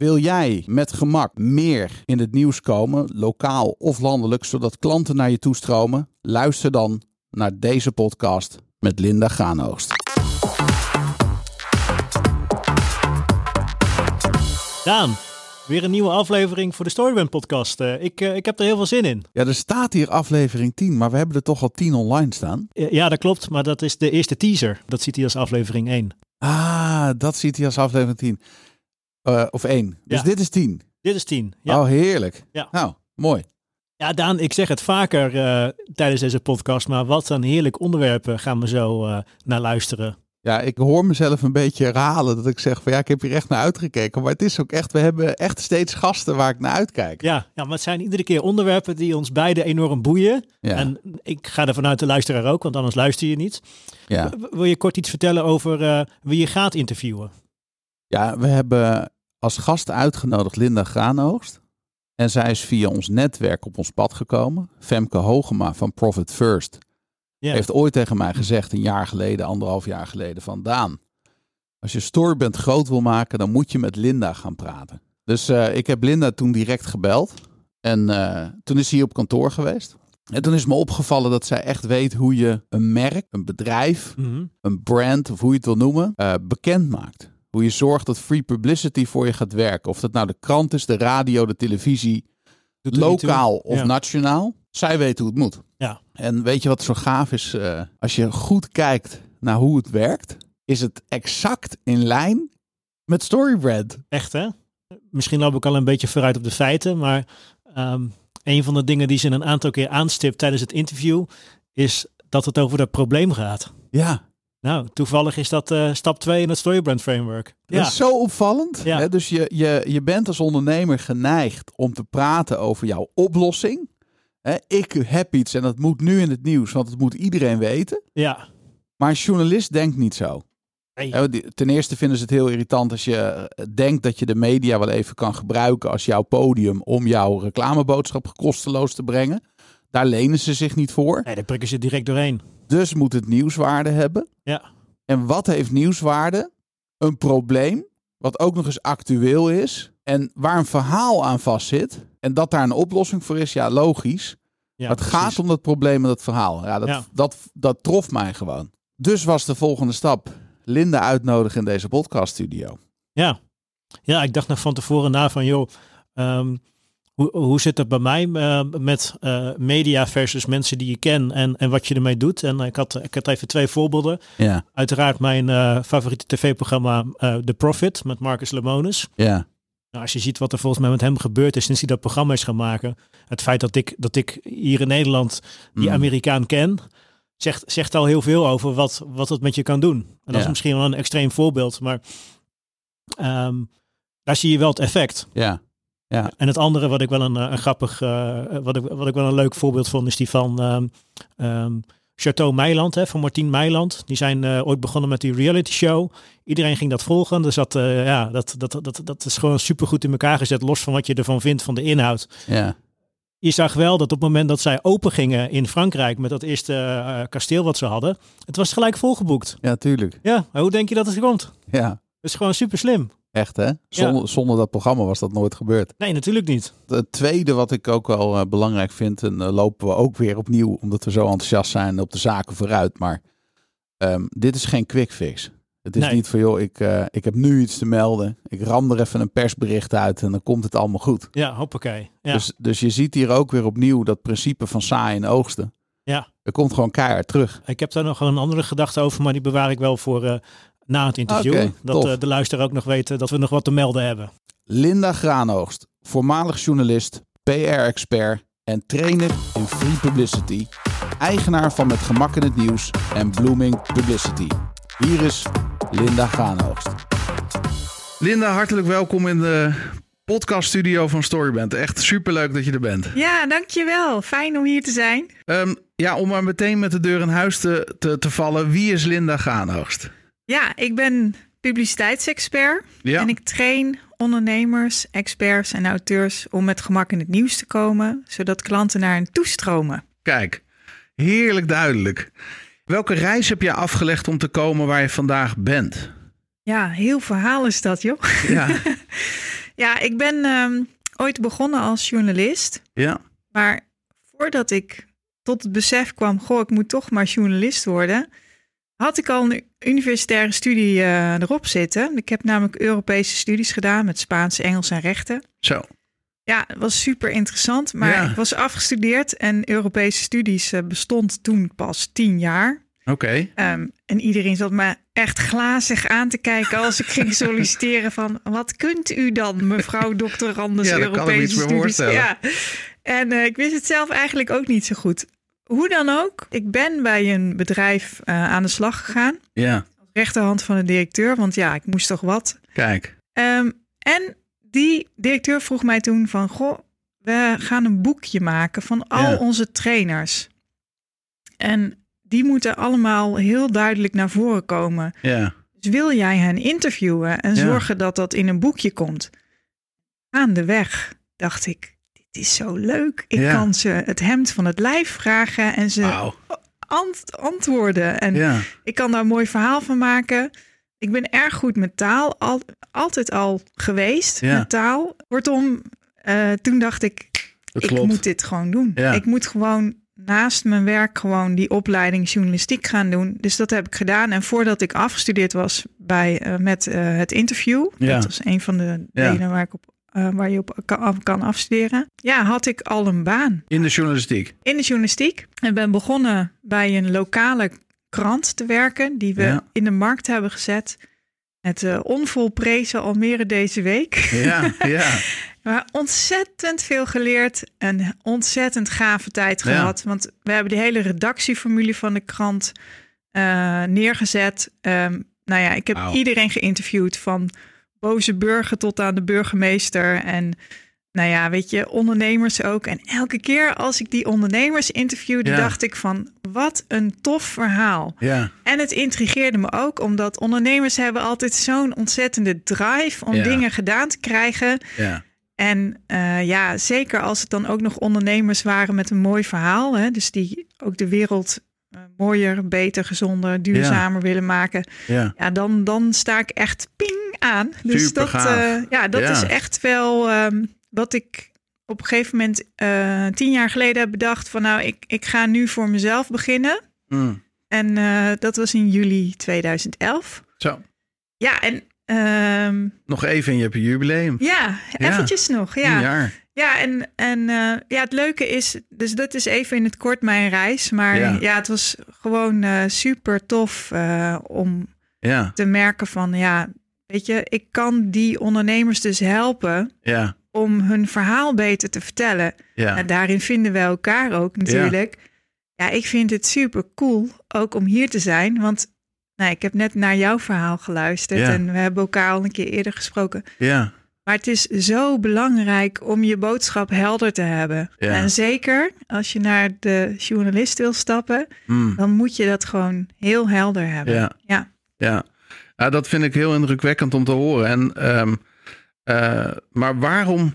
Wil jij met gemak meer in het nieuws komen, lokaal of landelijk, zodat klanten naar je toestromen? Luister dan naar deze podcast met Linda Graanoogst. Daan, weer een nieuwe aflevering voor de Storybrand podcast. Eh, ik, eh, ik heb er heel veel zin in. Ja, er staat hier aflevering 10, maar we hebben er toch al 10 online staan. Ja, dat klopt, maar dat is de eerste teaser. Dat ziet hij als aflevering 1. Ah, dat ziet hij als aflevering 10. Eh, of 1. Dus Ja. dit is 10. Dit is 10. Ja. Oh, heerlijk. Ja. Nou, mooi. ja, Daan, ik zeg het vaker eh, tijdens deze podcast, maar wat een heerlijk onderwerpen gaan we zo eh, naar luisteren. Ja, ik hoor mezelf een beetje herhalen dat ik zeg van ja, ik heb hier echt naar uitgekeken. Maar het is ook echt, we hebben echt steeds gasten waar ik naar uitkijk. Ja, ja, maar het zijn iedere keer onderwerpen die ons beiden enorm boeien. Ja, En ik ga er vanuit de luisteraar ook, want anders luister je niet. ja. Wil je kort iets vertellen over eh, wie je gaat interviewen? Ja, we hebben als gast uitgenodigd Linda Graanoogst. En zij is via ons netwerk op ons pad gekomen. Femke Hogema van Profit First heeft ooit tegen mij gezegd, een jaar geleden, anderhalf jaar geleden, van Daan, als je Storyband groot wil maken, dan moet je met Linda gaan praten. Dus eh, ik heb Linda toen direct gebeld. En eh, toen is ze hier op kantoor geweest. En toen is me opgevallen dat zij echt weet hoe je een merk, een bedrijf, Mhm. een brand, of hoe je het wil noemen, eh, bekend maakt. Hoe je zorgt dat free publicity voor je gaat werken. Of dat nou de krant is, de radio, de televisie, Doet lokaal of Ja. nationaal. Zij weet hoe het moet. Ja. En weet je wat zo gaaf is? Eh, als je goed kijkt naar hoe het werkt, is het exact in lijn met Storybrand. Echt hè? Misschien loop ik al een beetje vooruit op de feiten, maar ehm, een van de dingen die ze een aantal keer aanstipt tijdens het interview is dat het over dat probleem gaat. Ja, Nou, toevallig is dat eh, stap 2 in het Storybrand Framework. dat is zo opvallend. Ja. Hè? Dus je, je, je bent als ondernemer geneigd om te praten over jouw oplossing. Hè, ik heb iets en dat moet nu in het nieuws, want het moet iedereen weten. ja. Maar een journalist denkt niet zo. Die- Ten eerste vinden ze het heel irritant als je eh, denkt dat je de media wel even kan gebruiken als jouw podium om jouw reclameboodschap kosteloos te brengen. Daar lenen ze zich niet voor. Nee, daar prikken ze direct doorheen. Dus moet het nieuwswaarde hebben. Ja. En wat heeft nieuwswaarde? Een probleem, wat ook nog eens actueel is. En waar een verhaal aan vastzit. En dat daar een oplossing voor is, ja, logisch. ja het precies. gaat om dat probleem en dat verhaal. Ja, dat, Ja. Dat, dat trof mij gewoon. Dus was de volgende stap Linda uitnodigen in deze podcaststudio. Ja. ja, ik dacht nog van tevoren na van, joh, ehm, hoe, hoe zit het bij mij eh, met eh, media versus mensen die je ken en, en wat je ermee doet? En ik had, ik had even twee voorbeelden. Ja, Uiteraard mijn eh, favoriete tv-programma eh The Profit met Marcus Lemonis. ja, Nou, als je ziet wat er volgens mij met hem gebeurd is sinds hij dat programma is gaan maken. Het feit dat ik, dat ik hier in Nederland die Mm. Amerikaan ken, zegt, zegt al heel veel over wat, wat het met je kan doen. En dat is misschien wel een extreem voorbeeld, maar ehm, daar zie je wel het effect. ja, En het andere wat ik wel een, eh, een grappig, eh, wat, ik, wat ik wel een leuk voorbeeld vond, is die van ehm, Chateau Meiland, hè, van Martien Meiland. Die zijn eh, ooit begonnen met die reality show. Iedereen ging dat volgen. Dus dat, ja, dat, dat, dat, dat is gewoon supergoed in elkaar gezet, los van wat je ervan vindt van de inhoud. ja. Je zag wel dat op het moment dat zij open gingen in Frankrijk met dat eerste kasteel wat ze hadden, het was gelijk volgeboekt. Ja, tuurlijk. Ja, maar hoe denk je dat het komt? Ja, Dat is gewoon super slim. Echt hè? Zonder, zonder dat programma was dat nooit gebeurd. Nee, natuurlijk niet. Het tweede wat ik ook wel eh, belangrijk vind, en eh, lopen we ook weer opnieuw, omdat we zo enthousiast zijn op de zaken vooruit. Maar ehm, dit is geen quick fix. Het is Nee. niet van, joh, ik, eh, ik heb nu iets te melden. Ik ram er even een persbericht uit en dan komt het allemaal goed. Ja, hoppakee. Ja. Dus, dus je ziet hier ook weer opnieuw dat principe van saaien en oogsten. Ja. Er komt gewoon keihard terug. Ik heb daar nog een andere gedachte over, maar die bewaar ik wel voor na het interview. Dat eh, de luisteraar ook nog weet eh, dat we nog wat te melden hebben. Linda Graanoogst, voormalig journalist, PR-expert en trainer in free publicity. Eigenaar van Met Gemak in het Nieuws en Blooming Publicity. Hier is Linda Graanoogst. Linda, hartelijk welkom in de podcaststudio van Storyband. Echt superleuk dat je er bent. Ja, dankjewel. Fijn om hier te zijn. Ehm, ja, om maar meteen met de deur in huis te, te, te vallen. Wie is Linda Graanoogst? Ja, ik ben publiciteitsexpert Ja. en ik train ondernemers, experts en auteurs om met gemak in het nieuws te komen, zodat klanten naar hen toestromen. Kijk, heerlijk duidelijk. Welke reis heb je afgelegd om te komen waar je vandaag bent? Ja, heel verhaal is dat, joh. Ja, Ja, ik ben ehm, ooit begonnen als journalist. Ja. Maar voordat ik tot het besef kwam, goh, ik moet toch maar journalist worden, had ik al een universitaire studie eh, erop zitten. Ik heb namelijk Europese studies gedaan met Spaans, Engels en rechten. Zo. Ja, het was super interessant, maar Ja. ik was afgestudeerd en Europese studies eh, bestond toen pas tien jaar. Oké. Ehm, en iedereen zat me echt glazig aan te kijken als ik ging solliciteren van... wat kunt u dan, mevrouw. Anders, Ja, Europese studies? voorstellen. Ja. En eh, ik wist het zelf eigenlijk ook niet zo goed. Hoe dan ook, ik ben bij een bedrijf eh, aan de slag gegaan. Ja. Rechterhand van de directeur, want ja, ik moest toch wat. Kijk. Ehm, en die directeur vroeg mij toen van... Goh, we gaan een boekje maken van al Ja. onze trainers. En die moeten allemaal heel duidelijk naar voren komen. Ja. Dus wil jij hen interviewen en Ja. zorgen dat dat in een boekje komt? Gaandeweg dacht ik, dit is zo leuk. Ik Ja. kan ze het hemd van het lijf vragen en ze ant- antwoorden. En Ja. ik kan daar een mooi verhaal van maken. Ik ben erg goed met taal, al, altijd al geweest Ja. met taal. Kortom, eh, toen dacht ik, ik moet dit gewoon doen. Ik moet gewoon naast mijn werk gewoon die opleiding journalistiek gaan doen. Dus dat heb ik gedaan. En voordat ik afgestudeerd was bij, eh, met eh, het interview, Ja. dat was een van de Ja. delen waar, ik op, eh, waar je op kan, kan afstuderen. Ja, had ik al een baan In de journalistiek. in de journalistiek. En ben begonnen bij een lokale krant te werken, die we Ja. in de markt hebben gezet. Het eh, onvolprezen Almere deze week. Ja. Ja. Maar ontzettend veel geleerd en ontzettend gave tijd Ja. gehad. Want we hebben de hele redactieformule van de krant eh, neergezet. Ehm, nou ja, ik heb iedereen geïnterviewd van boze burger tot aan de burgemeester. En nou ja, weet je, ondernemers ook. En elke keer als ik die ondernemers interviewde, Ja. dacht ik van wat een tof verhaal. Ja. En het intrigeerde me ook, omdat ondernemers hebben altijd zo'n ontzettende drive om Ja. dingen gedaan te krijgen. Ja. En eh, ja, zeker als het dan ook nog ondernemers waren met een mooi verhaal. Hè, dus die ook de wereld mooier, beter, gezonder, duurzamer willen maken. Ja. Ja, dan, dan sta ik echt ping aan. Dus Super dat, eh, ja, dat Ja. is echt wel ehm, wat ik op een gegeven moment eh, tien jaar geleden heb bedacht. Van nou, ik, ik ga nu voor mezelf beginnen. Mm. En eh, dat was in juli 2011. Zo. Ja, en ehm, Nog even en je hebt een jubileum. ja, Ja. eventjes nog. Ja, jaar. Ja en, en eh, ja, het leuke is, dus dat is even in het kort mijn reis. Maar Ja. ja, het was gewoon eh, super tof eh, om Ja. te merken van, ja, weet je, ik kan die ondernemers dus helpen Ja. om hun verhaal beter te vertellen. Ja. En daarin vinden we elkaar ook natuurlijk. Ja, ik vind het super cool ook om hier te zijn, want nou, ik heb net naar jouw verhaal geluisterd en we hebben elkaar al een keer eerder gesproken. Ja. Maar het is zo belangrijk om je boodschap helder te hebben. Ja. En zeker als je naar de journalist wil stappen, Mm. dan moet je dat gewoon heel helder hebben. Ja. Ja. Ja. ja, dat vind ik heel indrukwekkend om te horen. En, ehm, eh, maar waarom,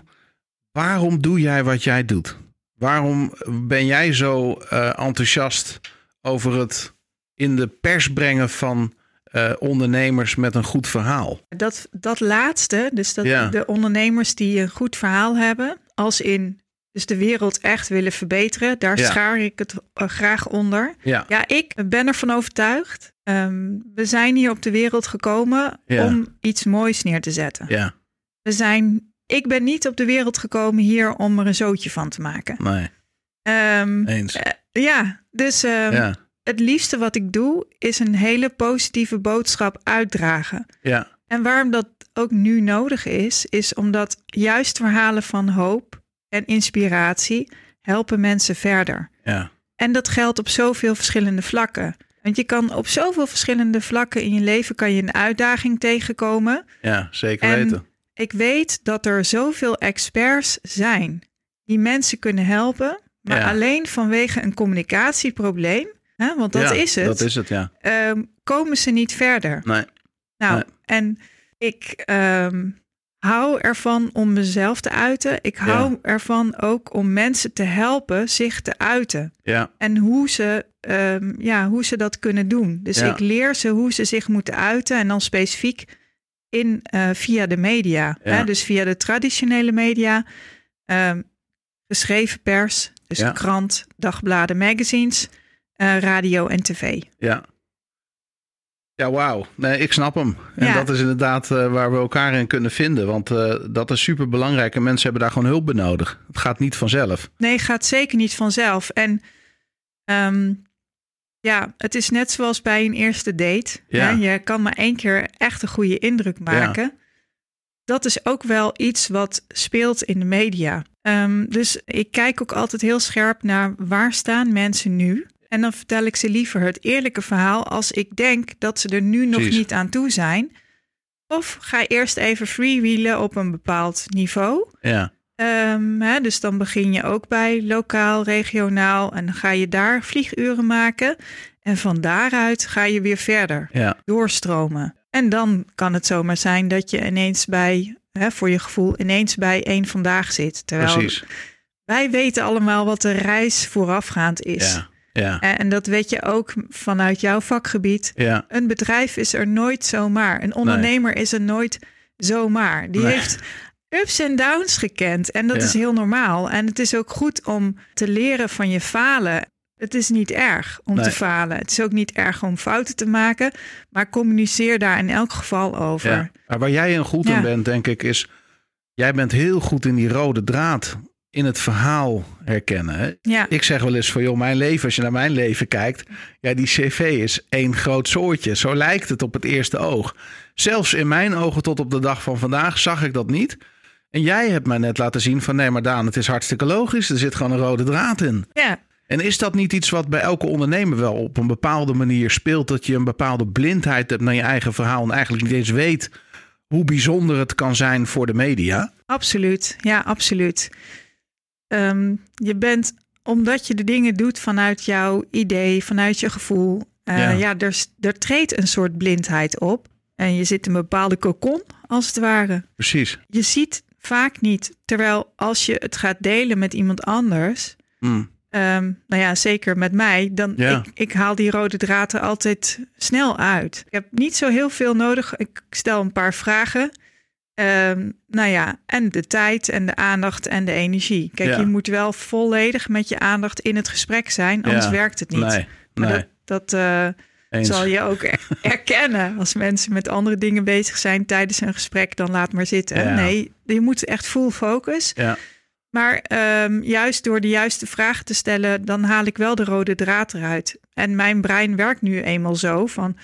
waarom doe jij wat jij doet? Waarom ben jij zo eh, enthousiast over het in de pers brengen van eh, ondernemers met een goed verhaal? Dat, dat laatste, dus dat Ja. de ondernemers die een goed verhaal hebben, als in dus de wereld echt willen verbeteren, daar Ja. schaar ik het eh, graag onder. Ja, Ja, ik ben ervan overtuigd. ehm, we zijn hier op de wereld gekomen om iets moois neer te zetten. ja, We zijn, ik ben niet op de wereld gekomen hier om er een zootje van te maken. nee, Ehm, eens. eh, ja, dus ehm, Ja, het liefste wat ik doe is een hele positieve boodschap uitdragen. ja, En waarom dat ook nu nodig is, is omdat juist verhalen van hoop en inspiratie helpen mensen verder. ja, En dat geldt op zoveel verschillende vlakken. Want je kan op zoveel verschillende vlakken in je leven kan je een uitdaging tegenkomen. ja, zeker En- weten. Ik weet dat er zoveel experts zijn die mensen kunnen helpen, maar Ja. alleen vanwege een communicatieprobleem, hè, want dat Ja, is het, Dat is het, ja. ehm, komen ze niet verder. Nee, Nou, Nee. en ik ehm, hou ervan om mezelf te uiten. Ik hou ervan ook om mensen te helpen zich te uiten. ja, En hoe ze, ehm, ja, hoe ze dat kunnen doen. Dus Ja. ik leer ze hoe ze zich moeten uiten. En dan specifiek in, eh, via de media. Ja. Hè? Dus via de traditionele media, geschreven pers, dus krant, dagbladen, magazines, eh, radio en tv. Ja. Ja, wauw. Nee, ik snap hem. En Ja. dat is inderdaad eh, waar we elkaar in kunnen vinden. Want eh, dat is super belangrijk. En mensen hebben daar gewoon hulp bij nodig. Het gaat niet vanzelf. Nee, gaat zeker niet vanzelf. En ehm, ja, het is net zoals bij een eerste date. Ja. Hè? Je kan maar één keer echt een goede indruk maken. Dat is ook wel iets wat speelt in de media. Ehm, dus ik kijk ook altijd heel scherp naar waar staan mensen nu. En dan vertel ik ze liever het eerlijke verhaal als ik denk dat ze er nu nog Precies. niet aan toe zijn. Of ga eerst even freewheelen op een bepaald niveau. Ja, Ehm, hè, dus dan begin je ook bij lokaal, regionaal en dan ga je daar vlieguren maken. En van daaruit ga je weer verder ja, doorstromen. En dan kan het zomaar zijn dat je ineens bij, hè, voor je gevoel, ineens bij één vandaag zit. Terwijl precies. wij weten allemaal wat de reis voorafgaand is. Ja, ja, En en dat weet je ook vanuit jouw vakgebied. ja. Een bedrijf is er nooit zomaar. Een ondernemer is er nooit zomaar. Die Nee. heeft ups en downs gekend. En dat Ja. is heel normaal. En het is ook goed om te leren van je falen. Het is niet erg om Nee. te falen. Het is ook niet erg om fouten te maken. Maar communiceer daar in elk geval over. ja. Maar waar jij een goed in Ja. bent, denk ik, is... Jij bent heel goed in die rode draad in het verhaal herkennen. Ja, Ik zeg wel eens van, joh, mijn leven, als je naar mijn leven kijkt... Ja, die cv is één groot soortje. Zo lijkt het op het eerste oog. Zelfs in mijn ogen tot op de dag van vandaag zag ik dat niet. En jij hebt mij net laten zien van, nee, maar Daan, het is hartstikke logisch. Er zit gewoon een rode draad in. ja. En is dat niet iets wat bij elke ondernemer wel op een bepaalde manier speelt? Dat je een bepaalde blindheid hebt naar je eigen verhaal en eigenlijk niet eens weet hoe bijzonder het kan zijn voor de media? Absoluut, ja, absoluut. Ehm, je bent, omdat je de dingen doet vanuit jouw idee, vanuit je gevoel, eh, Ja. ja, er, er treedt een soort blindheid op. En je zit in een bepaalde cocon, als het ware. Precies. Je ziet vaak niet, terwijl als je het gaat delen met iemand anders, Mm. ehm, nou ja, zeker met mij, dan Ja. ik, ik haal die rode draad er altijd snel uit. Ik heb niet zo heel veel nodig. Ik stel een paar vragen. Ehm, nou ja, en de tijd en de aandacht en de energie. Kijk, Ja. je moet wel volledig met je aandacht in het gesprek zijn, anders Ja. werkt het niet. Nee, Maar nee. dat, dat eh, zal je ook er- erkennen. Als mensen met andere dingen bezig zijn tijdens een gesprek, dan laat maar zitten. Ja. Nee, je moet echt full focus. Ja, Maar ehm, juist door de juiste vragen te stellen, dan haal ik wel de rode draad eruit. En mijn brein werkt nu eenmaal zo van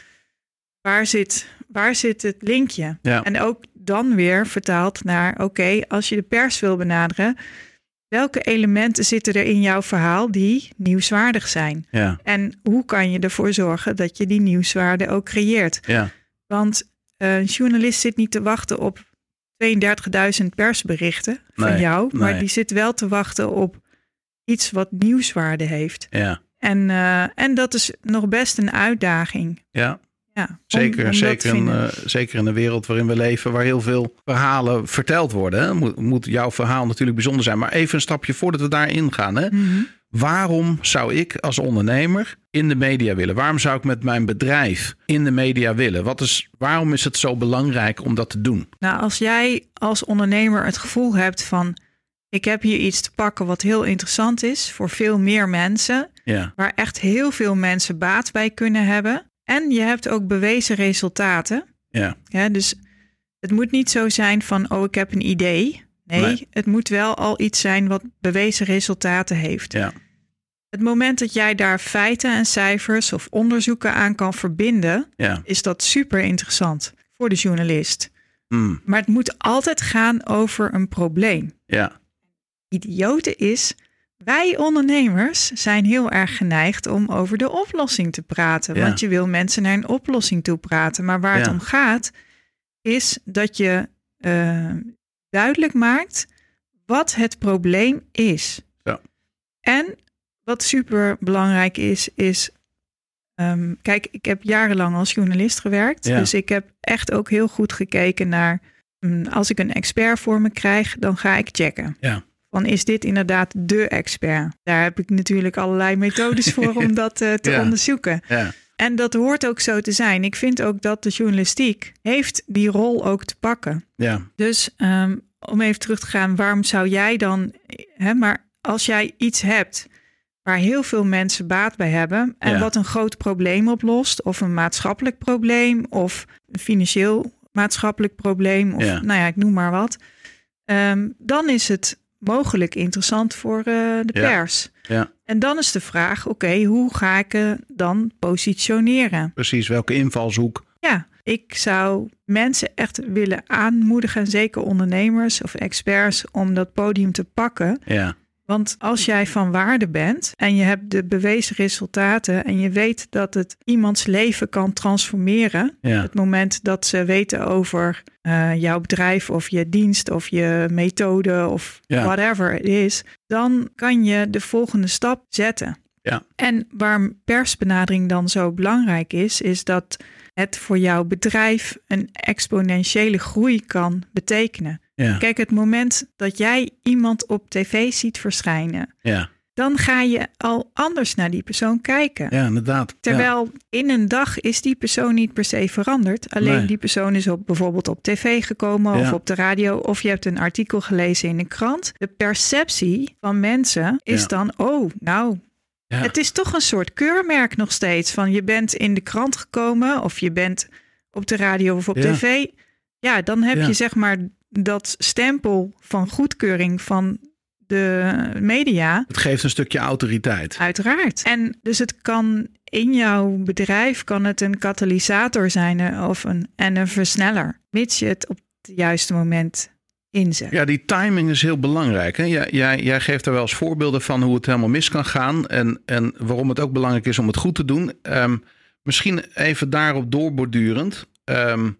waar zit, waar zit het linkje? En ook dan weer vertaald naar, oké, als je de pers wil benaderen, welke elementen zitten er in jouw verhaal die nieuwswaardig zijn? ja, En hoe kan je ervoor zorgen dat je die nieuwswaarde ook creëert? ja, Want eh, een journalist zit niet te wachten op 32.000 persberichten van Nee, jou, maar nee. die zit wel te wachten op iets wat nieuwswaarde heeft. ja, En, eh, en dat is nog best een uitdaging. ja. Ja, Zeker, om te zeker, in, eh, zeker in de wereld waarin we leven, waar heel veel verhalen verteld worden. Hè? Moet, moet jouw verhaal natuurlijk bijzonder zijn. Maar even een stapje voordat we daarin gaan. Hè? Mhm. Waarom zou ik als ondernemer in de media willen? Waarom zou ik met mijn bedrijf in de media willen? Wat is, waarom is het zo belangrijk om dat te doen? Nou, als jij als ondernemer het gevoel hebt van ik heb hier iets te pakken wat heel interessant is voor veel meer mensen, Ja, waar echt heel veel mensen baat bij kunnen hebben. En je hebt ook bewezen resultaten. ja, Ja, dus het moet niet zo zijn van, oh, ik heb een idee. Nee, Nee. het moet wel al iets zijn wat bewezen resultaten heeft. ja, Het moment dat jij daar feiten en cijfers of onderzoeken aan kan verbinden, ja. is dat super interessant voor de journalist. Mm, Maar het moet altijd gaan over een probleem. ja, Idiote is, wij ondernemers zijn heel erg geneigd om over de oplossing te praten. Ja. Want je wil mensen naar een oplossing toe praten. Maar waar het om gaat, is dat je eh, duidelijk maakt wat het probleem is. Ja. En wat super belangrijk is, is. ehm, kijk, ik heb jarenlang als journalist gewerkt. Dus ik heb echt ook heel goed gekeken naar. mm, Als ik een expert voor me krijg, dan ga ik checken. Ja. Van is dit inderdaad de expert? Daar heb ik natuurlijk allerlei methodes voor om dat eh, te Ja. onderzoeken. ja, En dat hoort ook zo te zijn. Ik vind ook dat de journalistiek heeft die rol ook te pakken. Ja, Dus ehm, om even terug te gaan, waarom zou jij dan, hè, maar als jij iets hebt waar heel veel mensen baat bij hebben en Ja. wat een groot probleem oplost, of een maatschappelijk probleem, of een financieel maatschappelijk probleem, of Ja. nou ja, ik noem maar wat, ehm, dan is het mogelijk interessant voor eh, de pers. ja, En dan is de vraag, oké, hoe ga ik het dan positioneren? precies. Welke invalshoek? Ja, ik zou mensen echt willen aanmoedigen, zeker ondernemers of experts, om dat podium te pakken. Ja, Want als jij van waarde bent en je hebt de bewezen resultaten en je weet dat het iemands leven kan transformeren, ja, het moment dat ze weten over eh, jouw bedrijf of je dienst of je methode of Ja. whatever het is, dan kan je de volgende stap zetten. Ja. En waar persbenadering dan zo belangrijk is, is dat het voor jouw bedrijf een exponentiële groei kan betekenen. Ja, Kijk, het moment dat jij iemand op tv ziet verschijnen, ja, dan ga je al anders naar die persoon kijken. ja, inderdaad. Ja. Terwijl in een dag is die persoon niet per se veranderd. Alleen Nee. die persoon is op, bijvoorbeeld op tv gekomen of op de radio. Of je hebt een artikel gelezen in een krant. De perceptie van mensen is dan, oh, nou, Ja. het is toch een soort keurmerk nog steeds. Van je bent in de krant gekomen of je bent op de radio of op Ja. tv. Ja, dan heb Ja. je zeg maar dat stempel van goedkeuring van de media. Het geeft een stukje autoriteit. Uiteraard. En dus het kan in jouw bedrijf kan het een katalysator zijn eh, of een, en een versneller, mits je het op het juiste moment inzet. Ja, die timing is heel belangrijk. Hè? Jij, jij, jij geeft er wel eens voorbeelden van hoe het helemaal mis kan gaan. En, en waarom het ook belangrijk is om het goed te doen. Ehm, misschien even daarop doorbordurend. Ehm,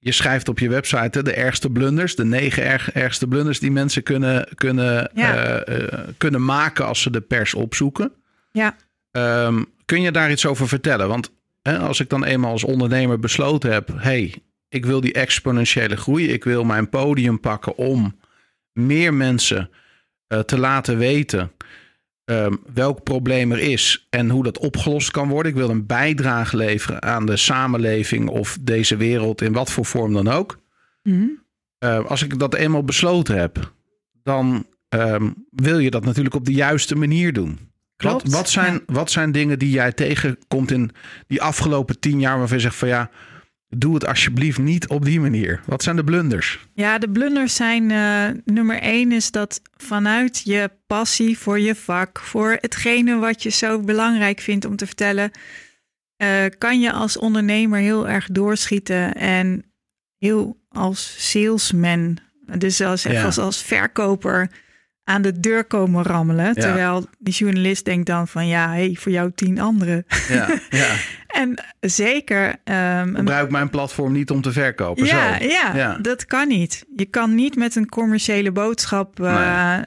je schrijft op je website hè, de ergste blunders. De negen erg, ergste blunders die mensen kunnen, kunnen, Ja. eh, eh, kunnen maken als ze de pers opzoeken. Ja. Ehm, kun je daar iets over vertellen? Want hè, als ik dan eenmaal als ondernemer besloten heb... hey, ik wil die exponentiële groei. Ik wil mijn podium pakken om meer mensen eh, te laten weten... ehm, welk probleem er is en hoe dat opgelost kan worden. Ik wil een bijdrage leveren aan de samenleving of deze wereld in wat voor vorm dan ook. Mhm. Eh, als ik dat eenmaal besloten heb, dan ehm, wil je dat natuurlijk op de juiste manier doen. Wat, Klopt, wat, zijn, ja. wat zijn dingen die jij tegenkomt in die afgelopen tien jaar waarvan je zegt van ja, doe het alsjeblieft niet op die manier. Wat zijn de blunders? Ja, de blunders zijn eh, nummer één is dat vanuit je passie voor je vak, voor hetgene wat je zo belangrijk vindt om te vertellen, eh, kan je als ondernemer heel erg doorschieten en heel als salesman, dus als, echt Ja. als, als verkoper aan de deur komen rammelen. Terwijl die journalist denkt dan van ja, hey, voor jou tien anderen. Ja, ja. En zeker een Gebruik mijn platform niet om te verkopen. ja, Zo. ja, Ja. dat kan niet. Je kan niet met een commerciële boodschap eh,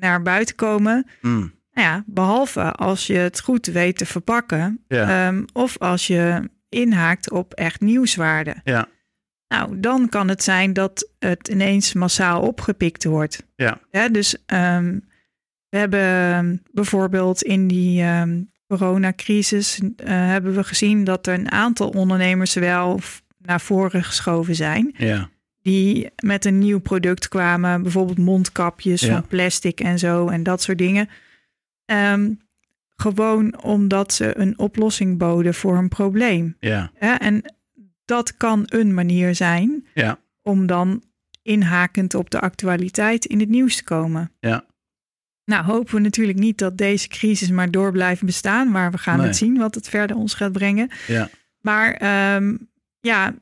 naar buiten komen. Mm, Nou ja, behalve als je het goed weet te verpakken. ehm, of als je inhaakt op echt nieuwswaarde. ja, Nou, dan kan het zijn dat het ineens massaal opgepikt wordt. ja, Ja, dus ehm, we hebben bijvoorbeeld in die ehm, coronacrisis eh, hebben we gezien dat er een aantal ondernemers wel naar voren geschoven zijn. ja, Die met een nieuw product kwamen, bijvoorbeeld mondkapjes Ja. van plastic en zo en dat soort dingen. Ehm, gewoon omdat ze een oplossing boden voor een probleem. ja, Hè? En dat kan een manier zijn ja, om dan inhakend op de actualiteit in het nieuws te komen. ja, Nou, hopen we natuurlijk niet dat deze crisis maar door blijft bestaan, maar we gaan Nee. het zien wat het verder ons gaat brengen. ja, Maar ehm, ja,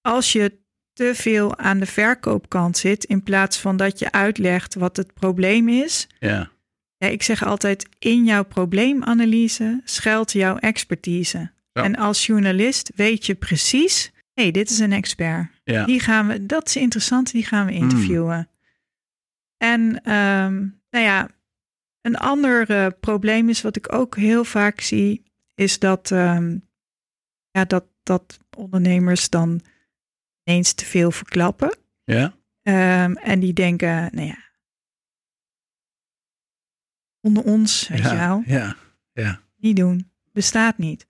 als je te veel aan de verkoopkant zit, in plaats van dat je uitlegt wat het probleem is. ja, Ja, ik zeg altijd, in jouw probleemanalyse schuilt jouw expertise. Ja. En als journalist weet je precies, hé, hey, dit is een expert. ja, Die gaan we, dat is interessant, die gaan we Hmm. interviewen. En ehm, nou ja, een ander eh, probleem is wat ik ook heel vaak zie, is dat, ehm, ja, dat, dat ondernemers dan ineens te veel verklappen. ja, Ehm, en die denken, nou ja, onder ons, weet je wel, ja, ja, niet doen, bestaat niet.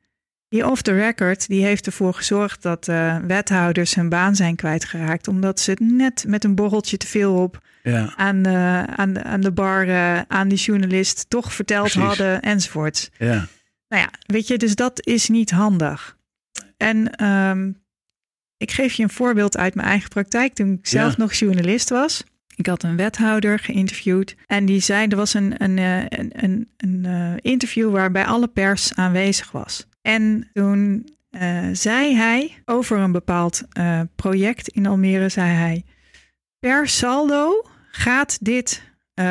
Die off the record, die heeft ervoor gezorgd dat uh, wethouders hun baan zijn kwijtgeraakt. Omdat ze het net met een borreltje te veel op ja. aan, uh, aan, de, aan de bar, uh, aan die journalist toch verteld Precies. hadden enzovoort. Ja. Nou ja, weet je, dus dat is niet handig. En um, ik geef je een voorbeeld uit mijn eigen praktijk toen ik zelf ja. nog journalist was. Ik had een wethouder geïnterviewd en die zei er was een, een, een, een, een interview waarbij alle pers aanwezig was. En toen uh, zei hij over een bepaald uh, project in Almere, zei hij, per saldo gaat dit 8,1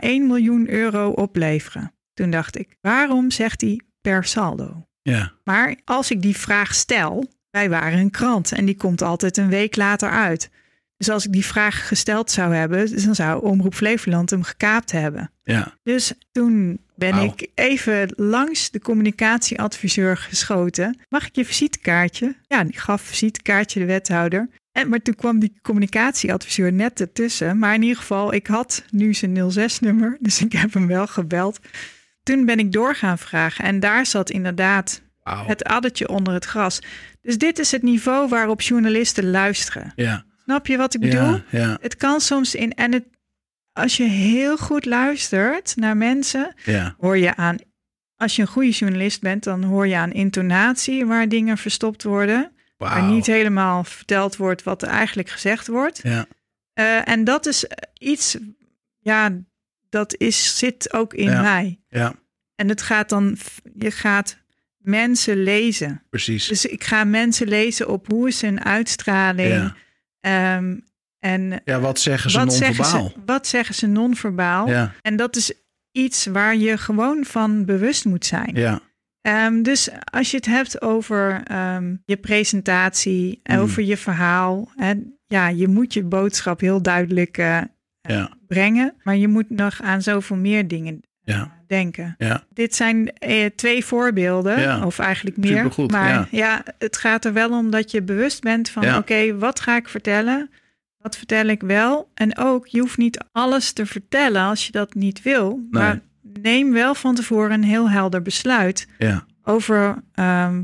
miljoen euro opleveren. Toen dacht ik, waarom zegt hij per saldo? Ja. Maar als ik die vraag stel, wij waren een krant en die komt altijd een week later uit. Dus als ik die vraag gesteld zou hebben, dan zou Omroep Flevoland hem gekaapt hebben. Ja. Dus toen ben ik even langs de communicatieadviseur geschoten. Mag ik je visitekaartje? Ja, die gaf visitekaartje de wethouder. En, maar toen kwam die communicatieadviseur net ertussen. Maar in ieder geval, ik had nu zijn 06-nummer, dus ik heb hem wel gebeld. Toen ben ik door gaan vragen en daar zat inderdaad het addertje onder het gras. Dus dit is het niveau waarop journalisten luisteren. Ja. Snap je wat ik bedoel? Ja, ja. Het kan soms in. En het, als je heel goed luistert naar mensen, ja. hoor je aan. Als je een goede journalist bent, dan hoor je aan intonatie waar dingen verstopt worden. Wow. Waar niet helemaal verteld wordt wat er eigenlijk gezegd wordt. Ja. Uh, en dat is iets, ja, dat is, zit ook in ja. mij. Ja. En het gaat dan, je gaat mensen lezen. Precies. Dus ik ga mensen lezen op hoe is hun uitstraling. Ja. Um, en ja, wat zeggen ze non-verbaal? Wat zeggen ze non-verbaal? Ja. En dat is iets waar je gewoon van bewust moet zijn. Ja. Um, dus als je het hebt over um, je presentatie, Mm. over je verhaal. Hè, ja, je moet je boodschap heel duidelijk uh, ja. brengen. Maar je moet nog aan zoveel meer dingen ja. denken. Ja. Dit zijn eh, twee voorbeelden, Ja. of eigenlijk meer. Supergoed, maar ja. het gaat er wel om dat je bewust bent van: oké, wat ga ik vertellen? Wat vertel ik wel? En ook, je hoeft niet alles te vertellen als je dat niet wil. Nee. Maar neem wel van tevoren een heel helder besluit ja, over ehm,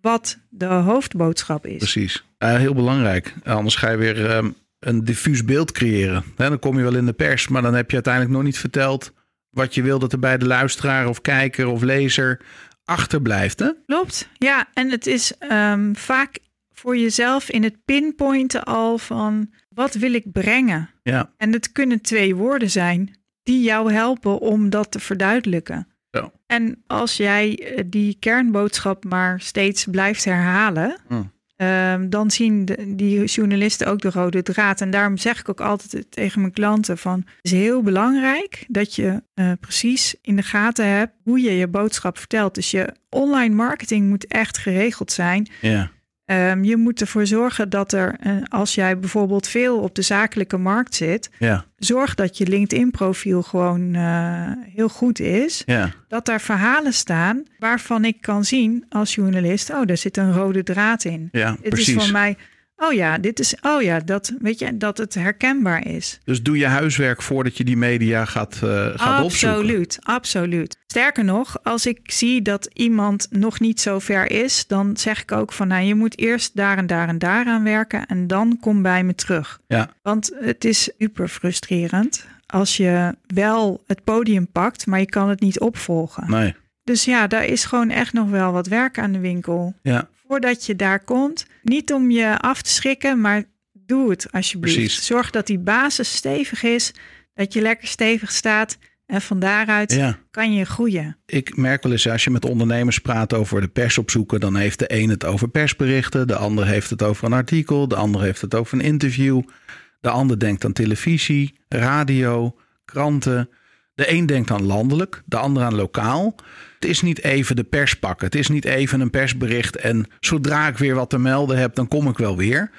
wat de hoofdboodschap is. precies. Eh, heel belangrijk. Anders ga je weer ehm, een diffuus beeld creëren. Hè, dan kom je wel in de pers, maar dan heb je uiteindelijk nog niet verteld wat je wil dat er bij de luisteraar of kijker of lezer achterblijft. Hè? Klopt. Ja, en het is ehm, vaak voor jezelf in het pinpointen al van wat wil ik brengen? Ja, En het kunnen twee woorden zijn die jou helpen om dat te verduidelijken. Zo. En als jij eh, die kernboodschap maar steeds blijft herhalen, Hm. ehm, dan zien de, die journalisten ook de rode draad. En daarom zeg ik ook altijd tegen mijn klanten van, het is heel belangrijk dat je eh, precies in de gaten hebt hoe je je boodschap vertelt. Dus je online marketing moet echt geregeld zijn. ja, Ehm, je moet ervoor zorgen dat er, eh, als jij bijvoorbeeld veel op de zakelijke markt zit, ja, zorg dat je LinkedIn-profiel gewoon eh, heel goed is. ja, Dat daar verhalen staan waarvan ik kan zien als journalist, oh, daar zit een rode draad in. ja precies. is voor mij, oh ja, dit is, oh ja, dat weet je, dat het herkenbaar is. Dus doe je huiswerk voordat je die media gaat, eh, gaat opzoeken. Absoluut, absoluut. Sterker nog, als ik zie dat iemand nog niet zo ver is, dan zeg ik ook van, nou, je moet eerst daar en daar en daar aan werken en dan kom bij me terug. Ja, Want het is super frustrerend als je wel het podium pakt, maar je kan het niet opvolgen. nee. Dus ja, daar is gewoon echt nog wel wat werk aan de winkel. Ja, Voordat je daar komt, niet om je af te schrikken, maar doe het alsjeblieft. Precies. Zorg dat die basis stevig is, dat je lekker stevig staat en van daaruit ja. kan je groeien. Ik merk wel eens, als je met ondernemers praat over de pers opzoeken, dan heeft de een het over persberichten, de ander heeft het over een artikel, de ander heeft het over een interview, de ander denkt aan televisie, radio, kranten. De een denkt aan landelijk, de ander aan lokaal. Het is niet even de pers pakken, het is niet even een persbericht en zodra ik weer wat te melden heb, dan kom ik wel weer.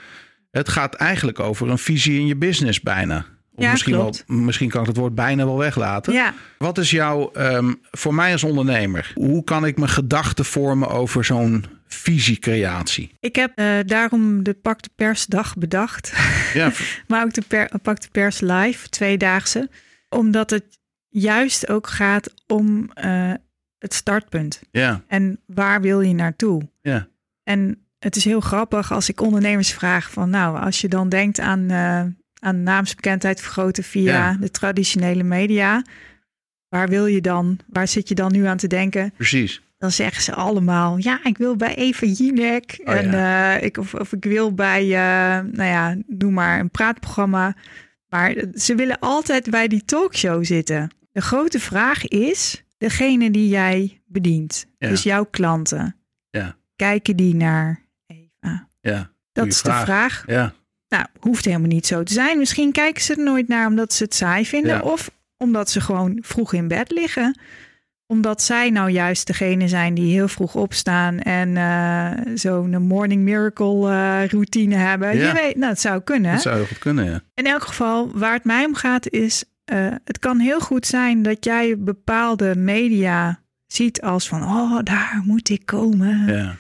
Het gaat eigenlijk over een visie in je business bijna. Of Ja, misschien, wel, klopt. misschien kan ik het woord bijna wel weglaten. Ja, Wat is jouw, ehm, voor mij als ondernemer, hoe kan ik mijn gedachten vormen over zo'n visiecreatie? ik heb eh, daarom de Pak de Persdag bedacht. Ja, maar ook de per, Pak de Pers Live, tweedaagse. Omdat het juist ook gaat om eh, het startpunt. Ja, En waar wil je naartoe? ja, En het is heel grappig als ik ondernemers vraag van nou, als je dan denkt aan, eh, aan naamsbekendheid vergroten via Ja. de traditionele media, waar wil je dan, waar zit je dan nu aan te denken? precies. Dan zeggen ze allemaal, ja, ik wil bij Eva Jinek Oh, en eh, ik, of, of ik wil bij, nou ja, noem maar een praatprogramma. Maar ze willen altijd bij die talkshow zitten. De grote vraag is, degene die jij bedient, Ja. dus jouw klanten, Ja. kijken die naar Eva? Ja, Dat is vraag. de vraag. ja, Nou, hoeft helemaal niet zo te zijn. Misschien kijken ze er nooit naar omdat ze het saai vinden. Ja. Of omdat ze gewoon vroeg in bed liggen. Omdat zij nou juist degene zijn die heel vroeg opstaan en eh, zo'n morning miracle eh, routine hebben. Ja. Je weet, nou, het zou kunnen. dat zou heel goed kunnen, ja. In elk geval, waar het mij om gaat, is: eh, het kan heel goed zijn dat jij bepaalde media ziet als van, oh, daar moet ik komen. Ja,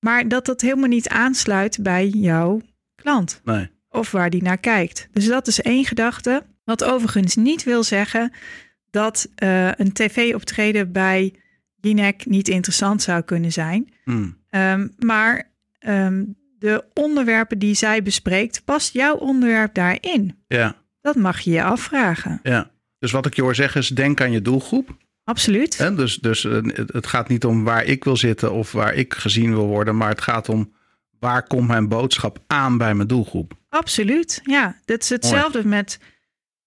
Maar dat dat helemaal niet aansluit bij jouw klant nee, of waar die naar kijkt. Dus dat is één gedachte. Wat overigens niet wil zeggen dat eh, een tv-optreden bij Jinek niet interessant zou kunnen zijn. Hm. Ehm, maar ehm, de onderwerpen die zij bespreekt, past jouw onderwerp daarin? ja, Dat mag je je afvragen. ja. Dus wat ik je hoor zeggen is, denk aan je doelgroep. Absoluut. Hè? Dus, dus eh, het gaat niet om waar ik wil zitten of waar ik gezien wil worden, maar het gaat om waar komt mijn boodschap aan bij mijn doelgroep. Absoluut. Ja, dat is hetzelfde met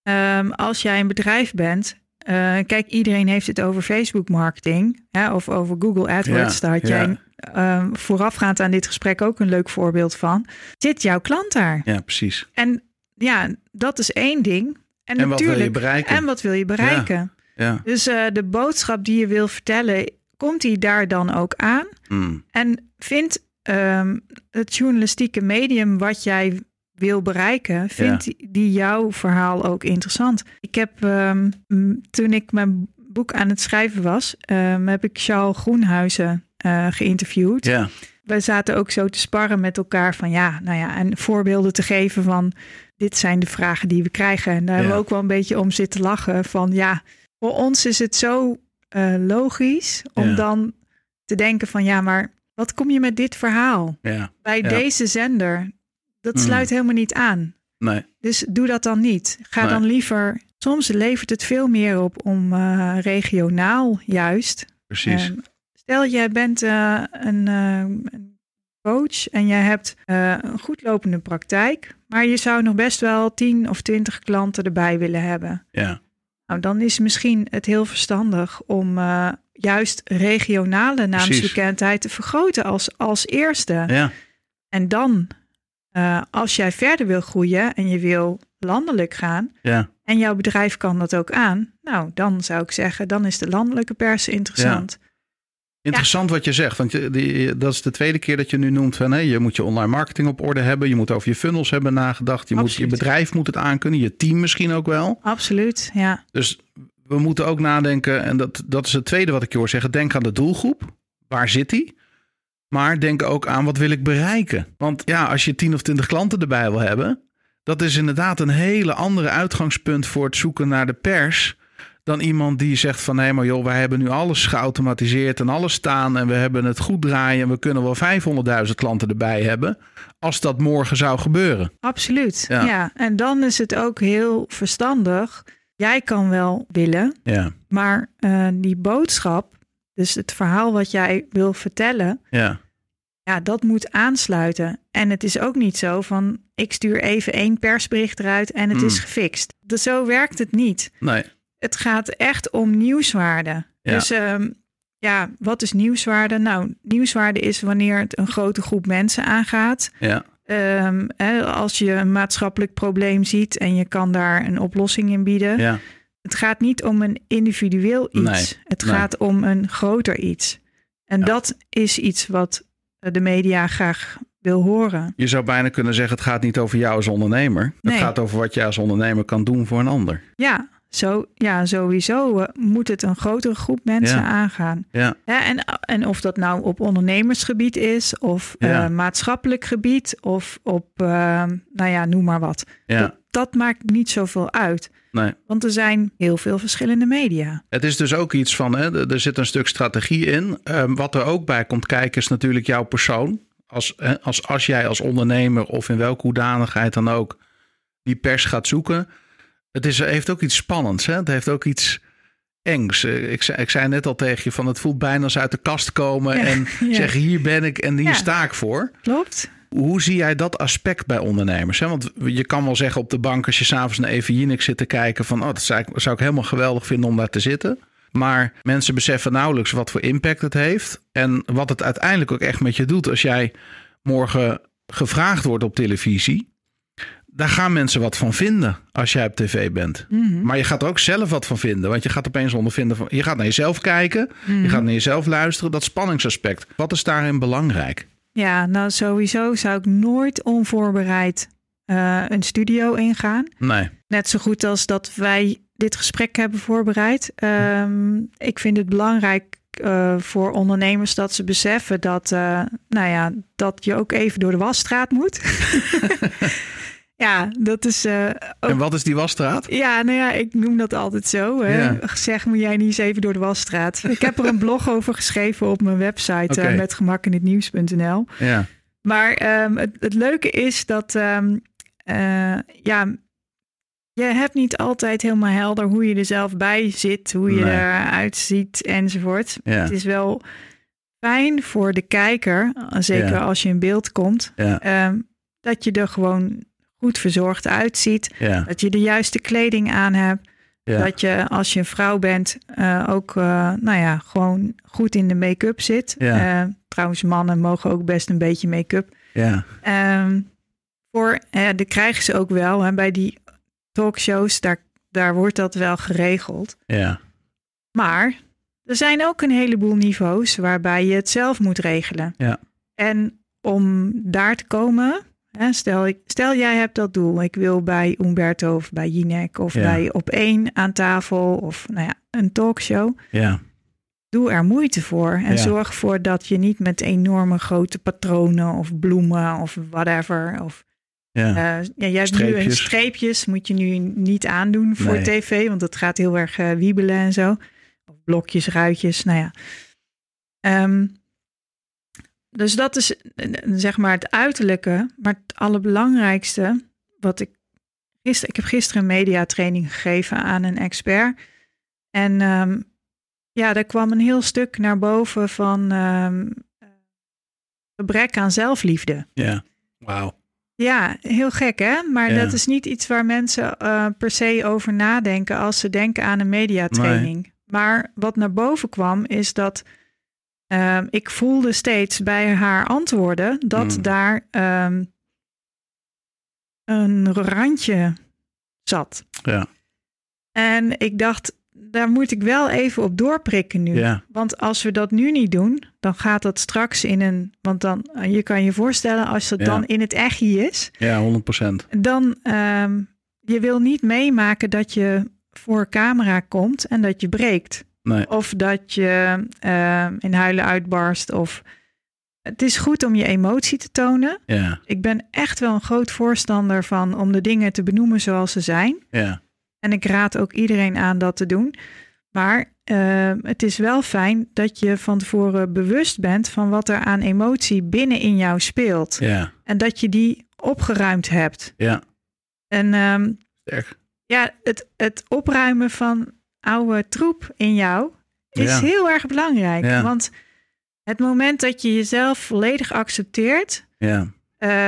ehm, als jij een bedrijf bent. eh, kijk, iedereen heeft het over Facebook marketing hè, of over Google AdWords. Ja, Daar had ja. jij ehm, voorafgaand aan dit gesprek ook een leuk voorbeeld van. Zit jouw klant daar? Ja, precies. En ja, dat is één ding. En, En wat wil je natuurlijk, bereiken? en wat wil je bereiken? Ja. Dus eh, de boodschap die je wil vertellen, komt die daar dan ook aan? Hm. En vindt ehm, het journalistieke medium wat jij wil bereiken, vindt die- die jouw verhaal ook interessant? Ik heb ehm, toen ik mijn boek aan het schrijven was, ehm, heb ik Charles Groenhuizen eh, geïnterviewd. Ja, We zaten ook zo te sparren met elkaar van ja, nou ja, en voorbeelden te geven van dit zijn de vragen die we krijgen. En daar hebben we ook wel een beetje om zitten lachen van ja, voor ons is het zo eh, logisch om Ja. dan te denken van ja, maar wat kom je met dit verhaal ja, bij deze zender? Dat Mm. sluit helemaal niet aan. nee, Dus doe dat dan niet. Ga Nee. dan liever. Soms levert het veel meer op om eh, regionaal juist precies. Ehm, stel, jij bent eh, een, eh, een coach en jij hebt eh, een goed lopende praktijk, maar je zou nog best wel 10 of 20 klanten erbij willen hebben. ja, Nou, dan is misschien het heel verstandig om juist regionale naamsbekendheid te vergroten als, als eerste. ja, En dan, als jij verder wil groeien en je wil landelijk gaan, ja, en jouw bedrijf kan dat ook aan, nou, dan zou ik zeggen, dan is de landelijke pers interessant. Interessant wat je zegt, want je, die, dat is de tweede keer dat je nu noemt van hé, je moet je online marketing op orde hebben, je moet over je funnels hebben nagedacht, je, moet, je bedrijf moet het aankunnen, je team misschien ook wel. Absoluut, ja. Dus we moeten ook nadenken, en dat, dat is het tweede wat ik je hoor zeggen, denk aan de doelgroep. Waar zit die? Maar denk ook aan wat wil ik bereiken? Want ja, als je 10 of 20 klanten erbij wil hebben, dat is inderdaad een hele andere uitgangspunt voor het zoeken naar de pers. Dan iemand die zegt van hé, maar joh, wij hebben nu alles geautomatiseerd en alles staan en we hebben het goed draaien en we kunnen wel 500.000 klanten erbij hebben. Als dat morgen zou gebeuren. Absoluut. Ja. Ja. en dan is het ook heel verstandig. Jij kan wel willen, Ja, maar eh, die boodschap, dus het verhaal wat jij wil vertellen, ja, ja, dat moet aansluiten. En het is ook niet zo van ik stuur even één persbericht eruit en het Mm. is gefixt. Zo werkt het niet. nee, Het gaat echt om nieuwswaarde. Ja. Dus ehm, ja, wat is nieuwswaarde? Nou, nieuwswaarde is wanneer het een grote groep mensen aangaat. ja, Ehm, hè, als je een maatschappelijk probleem ziet en je kan daar een oplossing in bieden. ja, Het gaat niet om een individueel iets. Nee, het nee. gaat om een groter iets. En Ja. dat is iets wat de media graag wil horen. Je zou bijna kunnen zeggen, het gaat niet over jou als ondernemer. Nee. Het gaat over wat jij als ondernemer kan doen voor een ander. Ja, zo, ja sowieso eh, moet het een grotere groep mensen Ja. aangaan. Ja, Ja, en, en of dat nou op ondernemersgebied is, of Ja. eh, maatschappelijk gebied, of op, eh, nou ja, noem maar wat. ja, Dat, dat maakt niet zoveel uit. Nee. Want er zijn heel veel verschillende media. Het is dus ook iets van, hè, er zit een stuk strategie in. Ehm, wat er ook bij komt kijken is natuurlijk jouw persoon. Als, als, als jij als ondernemer of in welke hoedanigheid dan ook die pers gaat zoeken. Het is, heeft ook iets spannends. Hè? Het heeft ook iets engs. Eh, Ik zei, ik zei net al tegen je van het voelt bijna als uit de kast komen Ja, en ja. zeggen hier ben ik en hier Ja. sta ik voor. Klopt? Hoe zie jij dat aspect bij ondernemers? Hè? Want je kan wel zeggen op de bank als je s'avonds naar even Jinek zit te kijken van oh, dat zou ik, zou ik helemaal geweldig vinden om daar te zitten. Maar mensen beseffen nauwelijks wat voor impact het heeft. En wat het uiteindelijk ook echt met je doet als jij morgen gevraagd wordt op televisie. Daar gaan mensen wat van vinden als jij op tv bent. Mhm. Maar je gaat er ook zelf wat van vinden. Want je gaat opeens ondervinden van. Je gaat naar jezelf kijken. Mhm. Je gaat naar jezelf luisteren. Dat spanningsaspect. Wat is daarin belangrijk? Ja, nou sowieso zou ik nooit onvoorbereid eh, een studio ingaan. Nee. Net zo goed als dat wij dit gesprek hebben voorbereid. Ehm, ik vind het belangrijk eh, voor ondernemers dat ze beseffen dat, eh, nou ja, dat je ook even door de wasstraat moet. ja, dat is eh, ook En wat is die wasstraat? Ja, nou ja, ik noem dat altijd zo. Hè. Ja. Zeg, moet jij niet eens even door de wasstraat? Ik heb er een blog over geschreven op mijn website eh, met gemakinhetnieuws.nl. Ja. Maar ehm, het, het leuke is dat, ehm, eh, ja, je hebt niet altijd helemaal helder hoe je er zelf bij zit, hoe je Nee. eruit ziet enzovoort. Ja. Het is wel fijn voor de kijker, zeker Ja. als je in beeld komt, ehm, dat je er gewoon goed verzorgd uitziet. Ja. Dat je de juiste kleding aan hebt. Ja. Dat je als je een vrouw bent eh, ook uh, nou ja, gewoon goed in de make-up zit. Ja. Uh, trouwens, mannen mogen ook best een beetje make-up. Ja. Um, voor, de krijgen ze ook wel. Hè, bij die talkshows, daar, daar wordt dat wel geregeld. Ja. Maar er zijn ook een heleboel niveaus waarbij je het zelf moet regelen. Ja. En om daar te komen, stel, ik, stel jij hebt dat doel. Ik wil bij Umberto of bij Jinek of Ja. bij Op één aan tafel of nou ja, een talkshow. Ja. Doe er moeite voor en Ja. zorg ervoor dat je niet met enorme grote patronen of bloemen of whatever. Of, Ja. eh, ja, jij hebt nu een Streepjes. moet je nu niet aandoen voor Nee. tv, want dat gaat heel erg eh, wiebelen en zo. Of blokjes, ruitjes, nou ja. Ehm, dus dat is eh, zeg maar het uiterlijke. Maar het allerbelangrijkste, wat ik gisteren, ik heb gisteren een mediatraining gegeven aan een expert. En ehm, ja, daar kwam een heel stuk naar boven van ehm, gebrek aan zelfliefde. Ja. Wauw. Ja, heel gek hè? Maar Ja. dat is niet iets waar mensen eh, per se over nadenken als ze denken aan een mediatraining. Maar wat naar boven kwam is dat ehm, ik voelde steeds bij haar antwoorden dat Mm. daar ehm, een randje zat. Ja. En ik dacht, daar moet ik wel even op doorprikken nu. Ja. Want als we dat nu niet doen, dan gaat dat straks in een. Want dan, je kan je voorstellen, als het Ja. dan in het echi is, Ja, 100%. dan ehm, je wil niet meemaken dat je voor camera komt en dat je breekt. Nee. Of dat je ehm, in huilen uitbarst. Of het is goed om je emotie te tonen. Ja. Ik ben echt wel een groot voorstander van om de dingen te benoemen zoals ze zijn. Ja. En ik raad ook iedereen aan dat te doen. Maar uh, het is wel fijn dat je van tevoren bewust bent van wat er aan emotie binnen in jou speelt. Ja. En dat je die opgeruimd hebt. Ja. En um, Sterk. ja, het, het opruimen van oude troep in jou is Ja. heel erg belangrijk. Ja. Want het moment dat je jezelf volledig accepteert, Ja.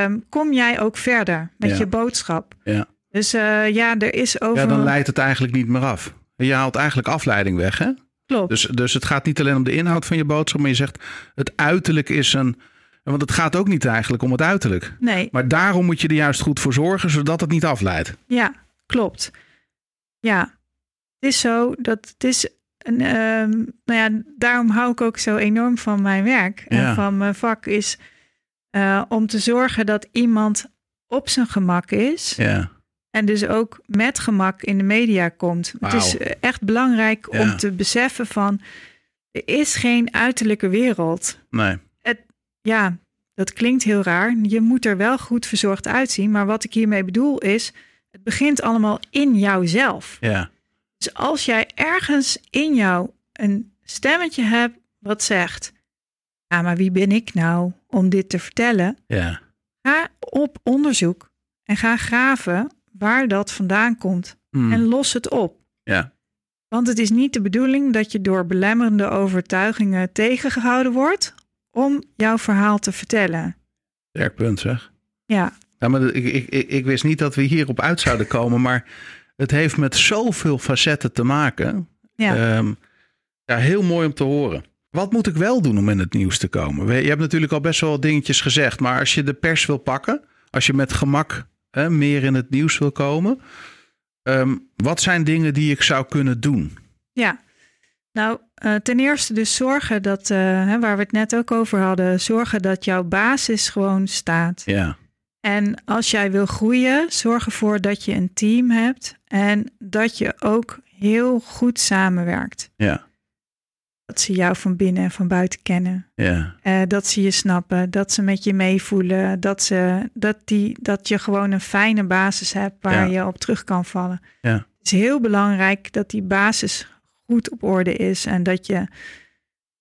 um, kom jij ook verder met je boodschap. Ja. Dus uh, ja, er is over. Ja, dan leidt het eigenlijk niet meer af. Je haalt eigenlijk afleiding weg, hè? Klopt. Dus, dus het gaat niet alleen om de inhoud van je boodschap, maar je zegt het uiterlijk is een. Want het gaat ook niet eigenlijk om het uiterlijk. Nee. Maar daarom moet je er juist goed voor zorgen, zodat het niet afleidt. Ja, klopt. Ja, is zo dat het is. Een, um, nou ja, daarom hou ik ook zo enorm van mijn werk en van mijn vak is uh, om te zorgen dat iemand op zijn gemak is. Ja. En dus ook met gemak in de media komt. Het is eh, echt belangrijk Ja. om te beseffen van er is geen uiterlijke wereld. Nee. Ja, dat klinkt heel raar. Je moet er wel goed verzorgd uitzien. Maar wat ik hiermee bedoel is, Het begint allemaal in jouzelf. Ja. Dus als jij ergens in jou een stemmetje hebt wat zegt: Ja, maar wie ben ik nou om dit te vertellen? Ja. Ga op onderzoek en ga graven waar dat vandaan komt Hmm. en los het op. Ja. Want het is niet de bedoeling dat je door belemmerende overtuigingen tegengehouden wordt om jouw verhaal te vertellen. Sterk punt zeg. Ja, Ja, maar ik, ik, ik, ik wist niet dat we hierop uit zouden komen, maar het heeft met zoveel facetten te maken. ja. Ehm, ja, heel mooi om te horen. Wat moet ik wel doen om in het nieuws te komen? Je hebt natuurlijk al best wel wat dingetjes gezegd, maar als je de pers wil pakken, als je met gemak hè, meer in het nieuws wil komen, ehm, wat zijn dingen die ik zou kunnen doen? Ja, nou eh, ten eerste dus zorgen dat, eh, hè, waar we het net ook over hadden, zorgen dat jouw basis gewoon staat. Ja, En als jij wil groeien, zorg ervoor dat je een team hebt en dat je ook heel goed samenwerkt. ja, Dat ze jou van binnen en van buiten kennen. ja, Eh, dat ze je snappen, dat ze met je meevoelen, dat, ze, dat, die, dat je gewoon een fijne basis hebt waar je op terug kan vallen. Ja. Het is heel belangrijk dat die basis goed op orde is en dat je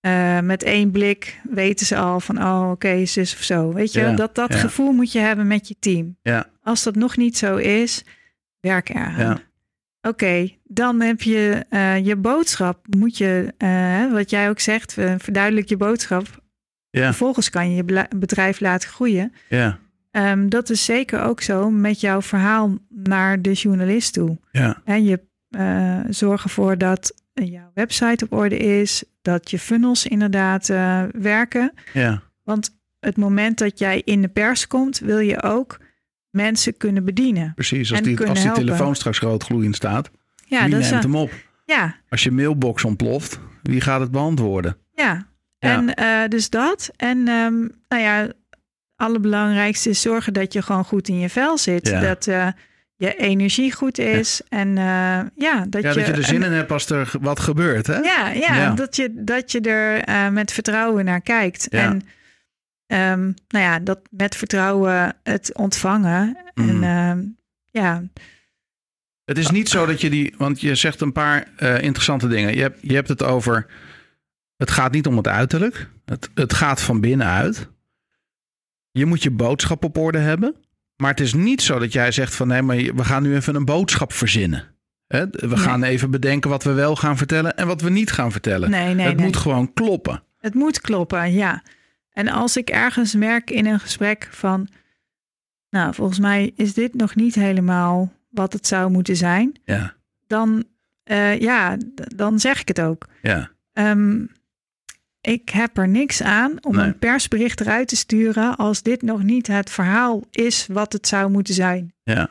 eh, met één blik weten ze al van, oh oké, zus of zo. Weet je, Ja, dat, dat ja. gevoel moet je hebben met je team. ja, Als dat nog niet zo is, werk eraan. Ja. Oké, dan heb je eh, je boodschap. Moet je, eh, wat jij ook zegt, verduidelijk je boodschap. ja, Vervolgens kan je je bedrijf laten groeien. ja, Ehm, dat is zeker ook zo met jouw verhaal naar de journalist toe. ja, En je zorgt ervoor dat jouw website op orde is, dat je funnels inderdaad eh, werken. ja, Want het moment dat jij in de pers komt, wil je ook mensen kunnen bedienen. precies. Als die, als die telefoon straks rood gloeiend staat, Ja, wie dat neemt hem op? ja, Als je mailbox ontploft, wie gaat het beantwoorden? ja. Ja. En eh, dus dat. En ehm, nou ja, allerbelangrijkste is zorgen dat je gewoon goed in je vel zit. Ja. Dat eh, je energie goed is. En eh, ja, dat Ja, je, dat je er zin en- in hebt als er wat gebeurt, hè? Ja, ja, Ja. Dat, je, dat je er eh, met vertrouwen naar kijkt. En ehm, nou ja, dat met vertrouwen het ontvangen. En Mhm. ehm, ja, Het is niet zo dat je die, want je zegt een paar eh, interessante dingen. Je hebt, je hebt het over, het gaat niet om het uiterlijk. Het, het gaat van binnenuit. Je moet je boodschap op orde hebben. Maar het is niet zo dat jij zegt van nee, maar we gaan nu even een boodschap verzinnen. We gaan even bedenken wat we wel gaan vertellen en wat we niet gaan vertellen. nee, nee, het moet gewoon kloppen. Het moet kloppen, ja. En als ik ergens merk in een gesprek van, nou, volgens mij is dit nog niet helemaal wat het zou moeten zijn, Ja, dan, eh, ja, dan zeg ik het ook. ja, Ehm, ik heb er niks aan om Nee. een persbericht eruit te sturen als dit nog niet het verhaal is wat het zou moeten zijn. ja,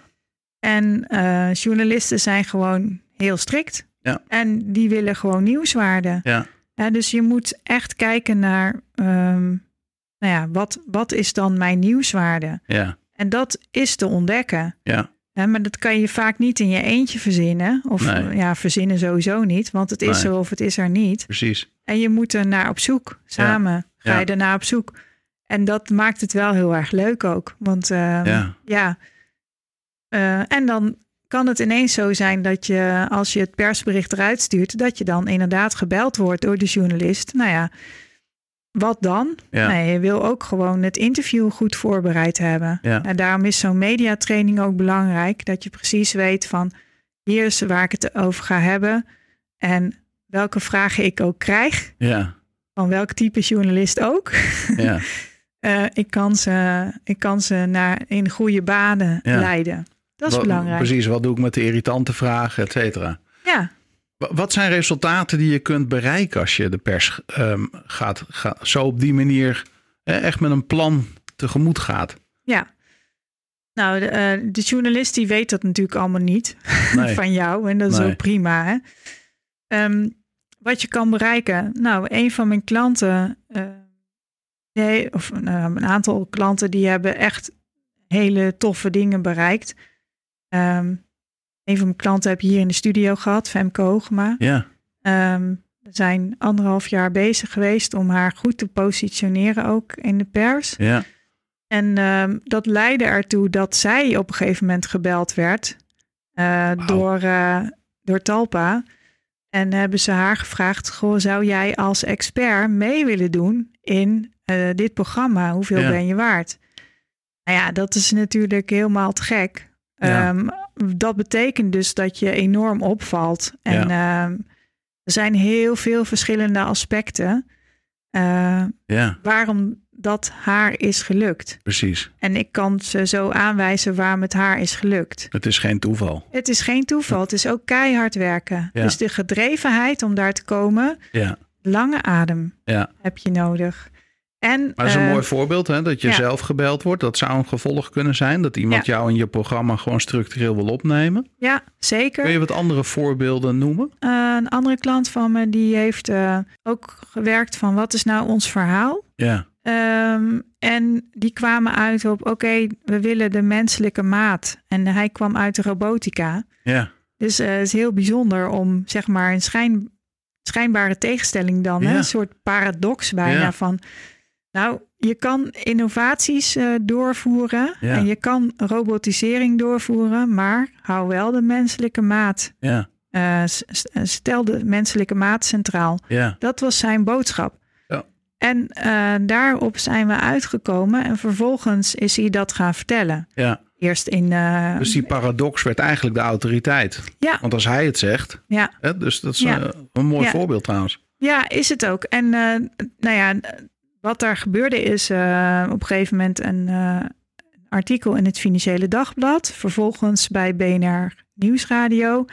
En eh, journalisten zijn gewoon heel strikt. Ja. En die willen gewoon nieuwswaarde. ja, Ja, dus je moet echt kijken naar, ehm, nou ja, wat, wat is dan mijn nieuwswaarde? ja, En dat is te ontdekken. ja, Hè, maar dat kan je vaak niet in je eentje verzinnen. Of Nee. eh, ja, verzinnen sowieso niet, want het is Nee. er of het is er niet. precies. En je moet er naar op zoek. Samen ga Ja. je ernaar op zoek. En dat maakt het wel heel erg leuk ook. Want ehm, Ja. ja. Eh, en dan kan het ineens zo zijn dat je, als je het persbericht eruit stuurt, dat je dan inderdaad gebeld wordt door de journalist. Nou ja, wat dan? Ja. Nee, je wil ook gewoon het interview goed voorbereid hebben. Ja. En daarom is zo'n mediatraining ook belangrijk. Dat je precies weet van, hier is waar ik het over ga hebben. En welke vragen ik ook krijg. Ja, Van welk type journalist ook. ja, Eh, ik, kan ze, ik kan ze naar in goede banen leiden. Dat is Wat- belangrijk. Precies, wat doe ik met de irritante vragen, et cetera. Ja, Wat zijn resultaten die je kunt bereiken als je de pers ehm, gaat, ga- zo op die manier eh, echt met een plan tegemoet gaat? ja. Nou, de, eh, de journalist die weet dat natuurlijk allemaal niet Nee. van jou. En dat is Nee. ook prima. Hè? Ehm, wat je kan bereiken. Nou, een van mijn klanten, eh, nee, of nou, een aantal klanten, die hebben echt hele toffe dingen bereikt. Ehm, een van mijn klanten heb je hier in de studio gehad, Femke Hoogma. Ja, Ehm, we zijn anderhalf jaar bezig geweest om haar goed te positioneren ook in de pers. ja, En ehm, dat leidde ertoe dat zij op een gegeven moment gebeld werd eh, door, eh, door Talpa. En hebben ze haar gevraagd: Goh, zou jij als expert mee willen doen in eh, dit programma? Hoeveel Ja. ben je waard? Nou ja, dat is natuurlijk helemaal te gek. Ja. Ehm, dat betekent dus dat je enorm opvalt. En ehm, er zijn heel veel verschillende aspecten eh, Ja, waarom dat haar is gelukt. precies. En ik kan ze zo aanwijzen waarom het haar is gelukt. Het is geen toeval. Het is geen toeval, het is ook keihard werken. Ja. Dus de gedrevenheid om daar te komen, Ja, lange adem ja. heb je nodig. En, Maar dat is een eh, mooi voorbeeld, hè? dat je ja. zelf gebeld wordt. Dat zou een gevolg kunnen zijn. Dat iemand jou in je programma gewoon structureel wil opnemen. Ja, zeker. Kun je wat andere voorbeelden noemen? Eh, een andere klant van me die heeft eh, ook gewerkt van wat is nou ons verhaal? Ja, Ehm, en die kwamen uit op oké, we willen de menselijke maat. En hij kwam uit de robotica. ja, Dus het is heel bijzonder om zeg maar een schijn, schijnbare tegenstelling dan. Hè? Een soort paradox bijna van. Nou, je kan innovaties eh, doorvoeren Ja. en je kan robotisering doorvoeren, maar hou wel de menselijke maat. ja, eh, s- stel de menselijke maat centraal. ja. Dat was zijn boodschap. Ja. En eh, daarop zijn we uitgekomen en vervolgens is hij dat gaan vertellen. ja. Eerst in. eh, Dus die paradox werd eigenlijk de autoriteit. ja, Want als hij het zegt, ja, hè, dus dat is Ja. eh, een mooi Ja. voorbeeld trouwens. ja, is het ook. En eh, nou ja, wat daar gebeurde is eh, op een gegeven moment een eh, artikel in het Financiële Dagblad. Vervolgens bij BNR Nieuwsradio.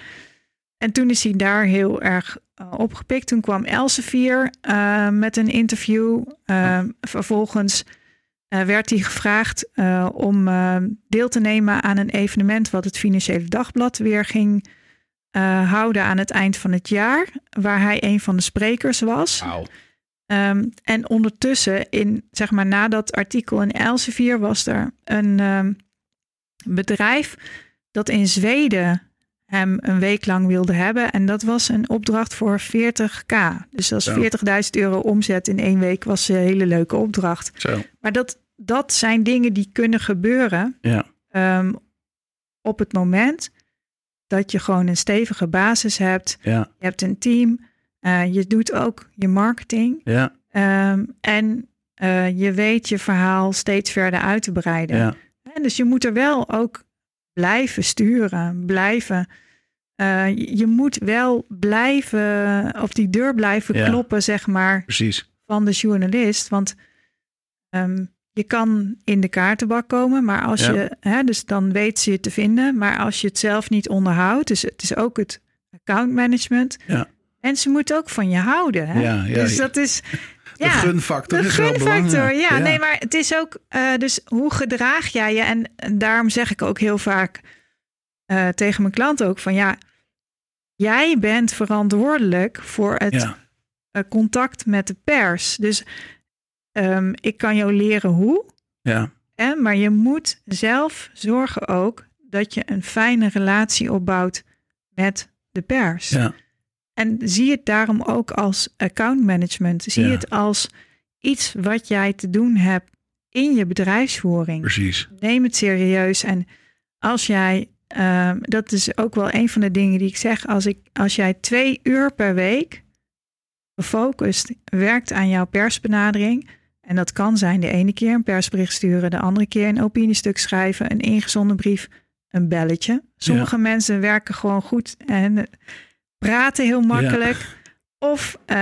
En toen is hij daar heel erg eh, opgepikt. Toen kwam Elsevier met een interview. Eh, Vervolgens werd hij gevraagd om deel te nemen aan een evenement wat het Financiële Dagblad weer ging houden aan het eind van het jaar, waar hij een van de sprekers was. Ehm, en ondertussen, in, zeg maar, na dat artikel in Elsevier, was er een ehm, bedrijf dat in Zweden hem een week lang wilde hebben. En dat was een opdracht voor 40k. Dus dat is 40.000 euro omzet in één week, was een hele leuke opdracht. Zo, Maar dat, dat zijn dingen die kunnen gebeuren ja, ehm, op het moment dat je gewoon een stevige basis hebt. ja, Je hebt een team. Eh, je doet ook je marketing. ja, ehm, en eh, je weet je verhaal steeds verder uit te breiden. ja. En dus je moet er wel ook blijven sturen, blijven. eh, je- moet wel blijven op die deur blijven Ja. kloppen, zeg maar, Precies. van de journalist. Want ehm, je kan in de kaartenbak komen, maar als Ja. je, hè, dus dan weet ze je te vinden. Maar als je het zelf niet onderhoudt, dus het is ook het account management. Ja. En ze moeten ook van je houden. Hè? Ja, ja, dus dat is. De Ja, gunfactor de is gunfactor, ja, Nee, maar het is ook, eh, dus hoe gedraag jij je? En, en daarom zeg ik ook heel vaak eh, tegen mijn klant ook van ja, jij bent verantwoordelijk voor het Ja, eh, contact met de pers. Dus ehm, ik kan jou leren hoe, ja, hè, maar je moet zelf zorgen ook dat je een fijne relatie opbouwt met de pers. ja, En zie het daarom ook als account management. Zie Ja. het als iets wat jij te doen hebt in je bedrijfsvoering. precies. Neem het serieus. En als jij, ehm, dat is ook wel een van de dingen die ik zeg, als, ik, als jij twee uur per week gefocust werkt aan jouw persbenadering. En dat kan zijn de ene keer een persbericht sturen, de andere keer een opiniestuk schrijven, een ingezonden brief, een belletje. Sommige mensen werken gewoon goed en praten heel makkelijk. Of, eh,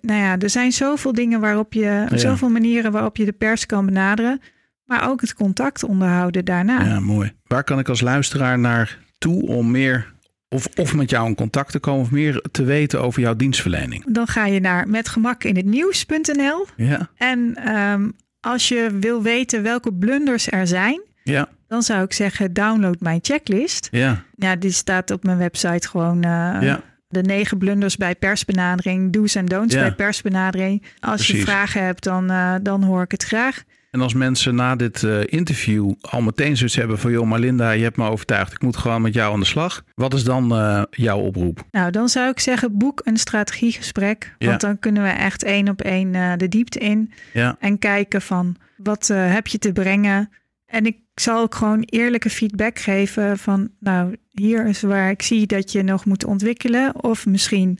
nou ja, er zijn zoveel dingen waarop je, Ja. zoveel manieren waarop je de pers kan benaderen. Maar ook het contact onderhouden daarna. Ja, mooi. Waar kan ik als luisteraar naar toe om meer of, of met jou in contact te komen of meer te weten over jouw dienstverlening? Dan ga je naar metgemakinhetnieuws.nl. Ja, En ehm, als je wil weten welke blunders er zijn, ja, dan zou ik zeggen download mijn checklist. ja, Ja, die staat op mijn website gewoon. eh, ja, De negen blunders bij persbenadering, do's en don'ts Ja. bij persbenadering. Als je vragen hebt, dan, eh, dan hoor ik het graag. En als mensen na dit eh, interview al meteen zoiets hebben van... joh, maar Linda, je hebt me overtuigd. Ik moet gewoon met jou aan de slag. Wat is dan jouw oproep? Nou, dan zou ik zeggen, boek een strategiegesprek. Ja. Want dan kunnen we echt één op één de diepte in. Ja, En kijken van, wat heb je te brengen? En ik ik zal ook gewoon eerlijke feedback geven van, nou, hier is waar ik zie dat je nog moet ontwikkelen. Of misschien,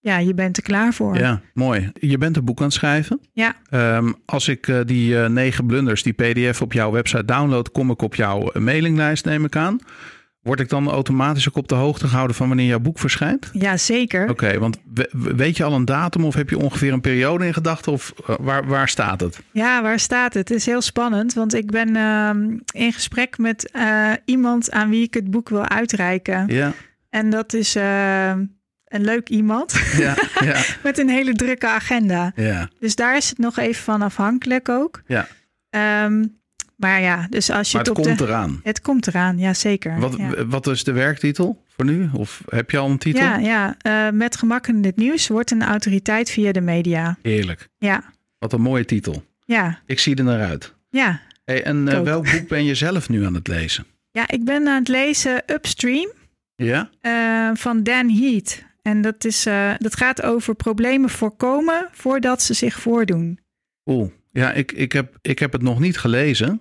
ja, je bent er klaar voor. Ja, mooi. Je bent een boek aan het schrijven. Ja. Ehm, als ik eh, die eh, negen blunders, die pdf op jouw website download, kom ik op jouw mailinglijst, neem ik aan. Word ik dan automatisch ook op de hoogte gehouden van wanneer jouw boek verschijnt? Ja, zeker. Oké, want we- weet je al een datum of heb je ongeveer een periode in gedachten of eh, waar, waar staat het? Ja, waar staat het? Het is heel spannend, want ik ben ehm, in gesprek met eh, iemand aan wie ik het boek wil uitreiken. Ja, En dat is ehm, een leuk iemand ja, ja, met een hele drukke agenda. ja. Dus daar is het nog even van afhankelijk ook. Ja. Ehm, maar ja, dus als je Maar het op komt de... eraan. Het komt eraan, ja zeker. Wat, ja. wat is de werktitel voor nu? Of heb je al een titel? Ja, ja. eh, met gemak in het nieuws wordt een autoriteit via de media. Heerlijk. Ja, Wat een mooie titel. ja, Ik zie er naar uit. ja. Hey, en eh, welk boek ben je zelf nu aan het lezen? Ja, ik ben aan het lezen Upstream Ja? eh, van Dan Heath. En dat, is, dat gaat over problemen voorkomen voordat ze zich voordoen. Oeh. Ja, ik, ik, heb, ik heb het nog niet gelezen.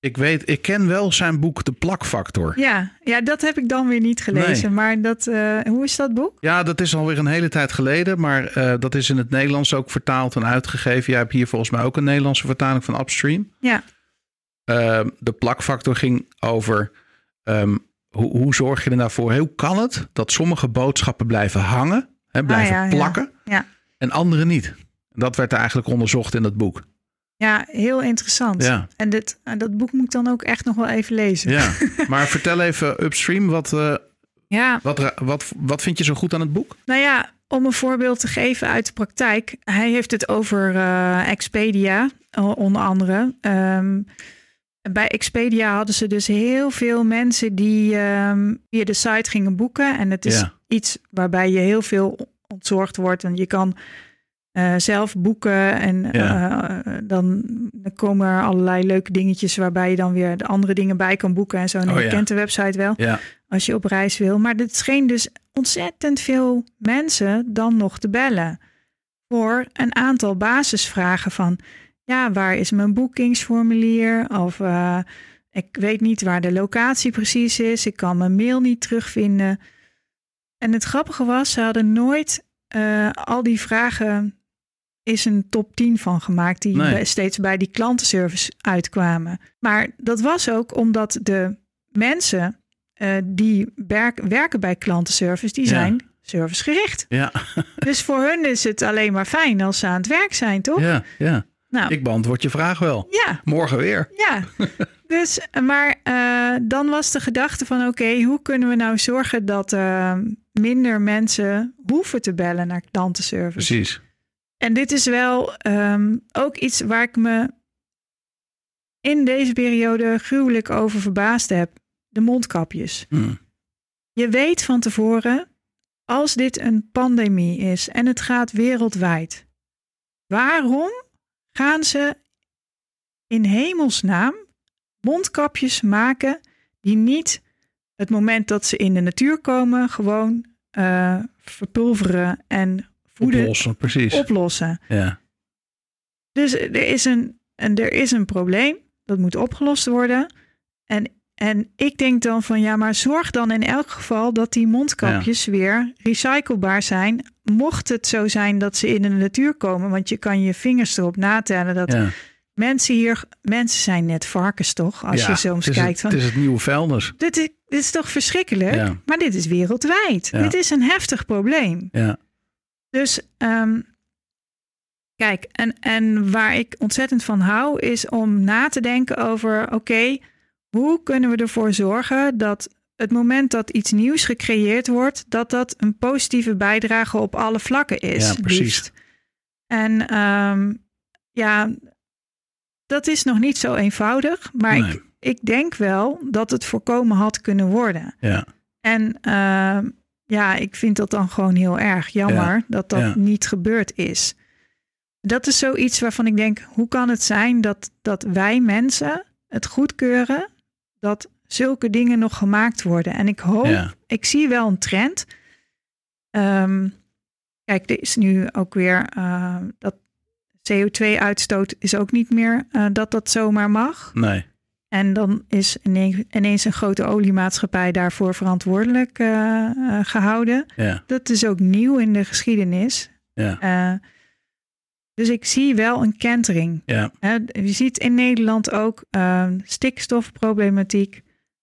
Ik weet, ik ken wel zijn boek De Plakfactor. Ja, ja, dat heb ik dan weer niet gelezen. Nee. Maar dat, eh, hoe is dat boek? Ja, dat is alweer een hele tijd geleden, maar eh, dat is in het Nederlands ook vertaald en uitgegeven. Jij hebt hier volgens mij ook een Nederlandse vertaling van Upstream. Ja, Ehm, de plakfactor ging over ehm, hoe, hoe zorg je er nou voor? Hoe kan het dat sommige boodschappen blijven hangen, hè, blijven Ah, ja, ja. plakken, Ja. en andere niet? Dat werd eigenlijk onderzocht in dat boek. ja heel interessant. Ja, En dit, dat boek moet ik dan ook echt nog wel even lezen. ja. maar vertel even Upstream, wat, eh, ja wat, wat, wat vind je zo goed aan het boek? Nou ja, om een voorbeeld te geven uit de praktijk. Hij heeft het over eh, Expedia, onder andere. Ehm, bij Expedia hadden ze dus heel veel mensen die ehm, via de site gingen boeken. En het is Ja. iets waarbij je heel veel ontzorgd wordt. En je kan eh, zelf boeken en Ja. eh, dan, dan komen er allerlei leuke dingetjes waarbij je dan weer de andere dingen bij kan boeken en zo. En Oh je ja. kent de website wel Ja, als je op reis wil. Maar het scheen dus ontzettend veel mensen dan nog te bellen voor een aantal basisvragen van ja, waar is mijn boekingsformulier? Of eh, ik weet niet waar de locatie precies is. Ik kan mijn mail niet terugvinden. En het grappige was, ze hadden nooit al die vragen is een top 10 van gemaakt die Nee. steeds bij die klantenservice uitkwamen. Maar dat was ook omdat de mensen eh, die werk- werken bij klantenservice, die Ja. zijn servicegericht. ja, Dus voor hun is het alleen maar fijn als ze aan het werk zijn, toch? ja, ja. Nou, Ik beantwoord je vraag wel. ja, Morgen weer. ja. Dus, maar eh, dan was de gedachte van, oké, hoe kunnen we nou zorgen dat eh, minder mensen hoeven te bellen naar klantenservice? Precies. En dit is wel ehm, ook iets waar ik me in deze periode gruwelijk over verbaasd heb. De mondkapjes. Hm. Je weet van tevoren, als dit een pandemie is en het gaat wereldwijd, waarom gaan ze in hemelsnaam mondkapjes maken die niet het moment dat ze in de natuur komen gewoon eh, verpulveren en Oplossen, precies. oplossen? Ja. Dus er is een, en er is een probleem, dat moet opgelost worden. En, en ik denk dan van ja, maar zorg dan in elk geval dat die mondkapjes weer recyclebaar zijn. Mocht het zo zijn dat ze in de natuur komen, want je kan je vingers erop natellen dat ja. mensen hier, mensen zijn net varkens toch? Als Ja, je soms het kijkt het, van het is het nieuwe vuilnis. dit is, dit is toch verschrikkelijk? Ja. Maar dit is wereldwijd. Dit is een heftig probleem. Ja. Dus ehm, kijk, en, en waar ik ontzettend van hou, is om na te denken over: oké, hoe kunnen we ervoor zorgen dat het moment dat iets nieuws gecreëerd wordt, dat dat een positieve bijdrage op alle vlakken is. Ja, precies. liefst. En ehm, ja, dat is nog niet zo eenvoudig, maar Nee. ik, ik denk wel dat het voorkomen had kunnen worden. Ja. En ehm, ja, ik vind dat dan gewoon heel erg jammer dat dat ja. niet gebeurd is. Dat is zoiets waarvan ik denk, hoe kan het zijn dat, dat wij mensen het goedkeuren dat zulke dingen nog gemaakt worden? En ik hoop, Ja. ik zie wel een trend. Ehm, kijk, er is nu ook weer eh, dat CO2-uitstoot is ook niet meer eh, dat dat zomaar mag. Nee. En dan is ineens een grote oliemaatschappij daarvoor verantwoordelijk uh, uh, gehouden. Ja. Dat is ook nieuw in de geschiedenis. Ja. Uh, dus ik zie wel een kentering. Ja. je ziet in Nederland ook stikstofproblematiek.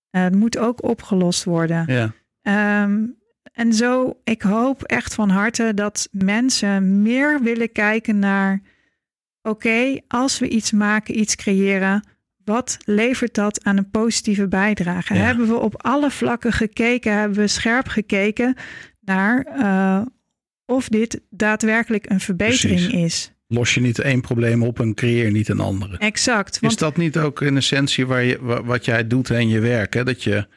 Het moet ook opgelost worden. Ja. Um, en zo, ik hoop echt van harte dat mensen meer willen kijken naar: oké, als we iets maken, iets creëren, wat levert dat aan een positieve bijdrage? Ja. Hebben we op alle vlakken gekeken, hebben we scherp gekeken naar uh, of dit daadwerkelijk een verbetering Precies. is? Los je niet één probleem op en creëer niet een andere. Exact. Want Is dat niet ook in essentie waar je, wa- wat jij doet in je werk? Hè? Dat je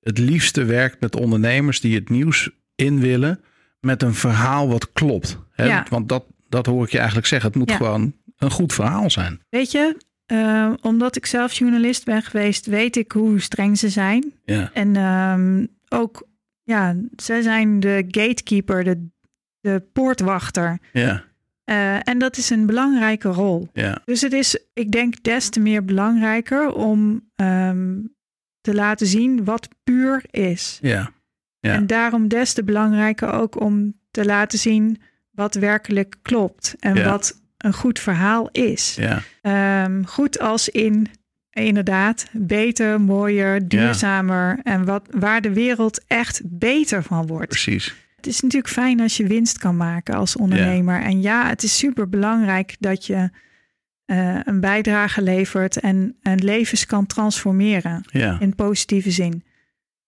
het liefste werkt met ondernemers die het nieuws in willen met een verhaal wat klopt. Hè? Ja. Want dat, dat hoor ik je eigenlijk zeggen. Het moet Ja. gewoon een goed verhaal zijn. weet je, uh, omdat ik zelf journalist ben geweest, weet ik hoe streng ze zijn. Ja, En um, ook, ja, zij zijn de gatekeeper, de, de poortwachter. ja, Uh, en dat is een belangrijke rol. ja, Dus het is, ik denk, des te meer belangrijker om um, te laten zien wat puur is. ja. Ja. En daarom des te belangrijker ook om te laten zien wat werkelijk klopt en Ja. wat een goed verhaal is. ja. Um, goed als in inderdaad beter, mooier, duurzamer en wat, waar de wereld echt beter van wordt. Precies. Het is natuurlijk fijn als je winst kan maken als ondernemer. En ja, het is super belangrijk dat je uh, een bijdrage levert en, en levens kan transformeren Ja, in positieve zin.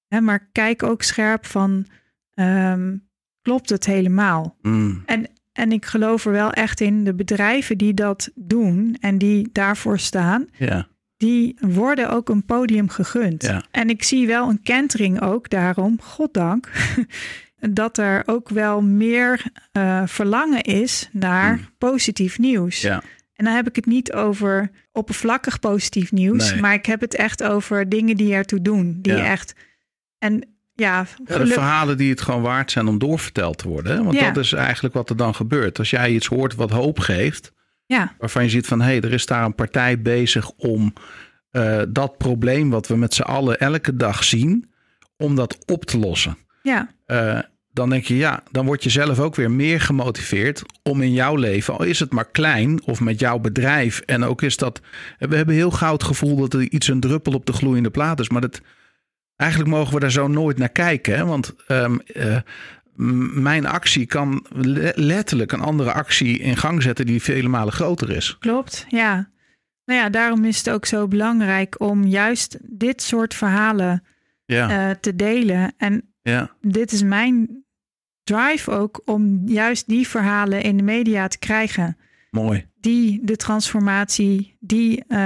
Hè, maar kijk ook scherp van, um, klopt het helemaal? Mm. En, en ik geloof er wel echt in, de bedrijven die dat doen en die daarvoor staan, ja, die worden ook een podium gegund. Ja. En ik zie wel een kentering ook daarom, goddank, dat er ook wel meer uh, verlangen is naar Mm. positief nieuws. ja, En dan heb ik het niet over oppervlakkig positief nieuws, Nee. maar ik heb het echt over dingen die ertoe doen. Die echt. En ja, verhalen die het gewoon waard zijn om doorverteld te worden. Hè? Want Ja. dat is eigenlijk wat er dan gebeurt. Als jij iets hoort wat hoop geeft, ja, waarvan je ziet van hé, hey, er is daar een partij bezig om eh, dat probleem wat we met z'n allen elke dag zien, om dat op te lossen. ja, Eh, dan denk je ja, dan word je zelf ook weer meer gemotiveerd om in jouw leven, al is het maar klein of met jouw bedrijf. En ook is dat, we hebben heel gauw het gevoel dat er iets een druppel op de gloeiende plaat is, maar dat, eigenlijk mogen we daar zo nooit naar kijken. Hè? Want ehm, eh, mijn actie kan le- letterlijk een andere actie in gang zetten die vele malen groter is. klopt. Ja. Nou ja, daarom is het ook zo belangrijk om juist dit soort verhalen Ja, uh, te delen. En ja, dit is mijn drive ook om juist die verhalen in de media te krijgen. mooi. Die de transformatie, die, uh,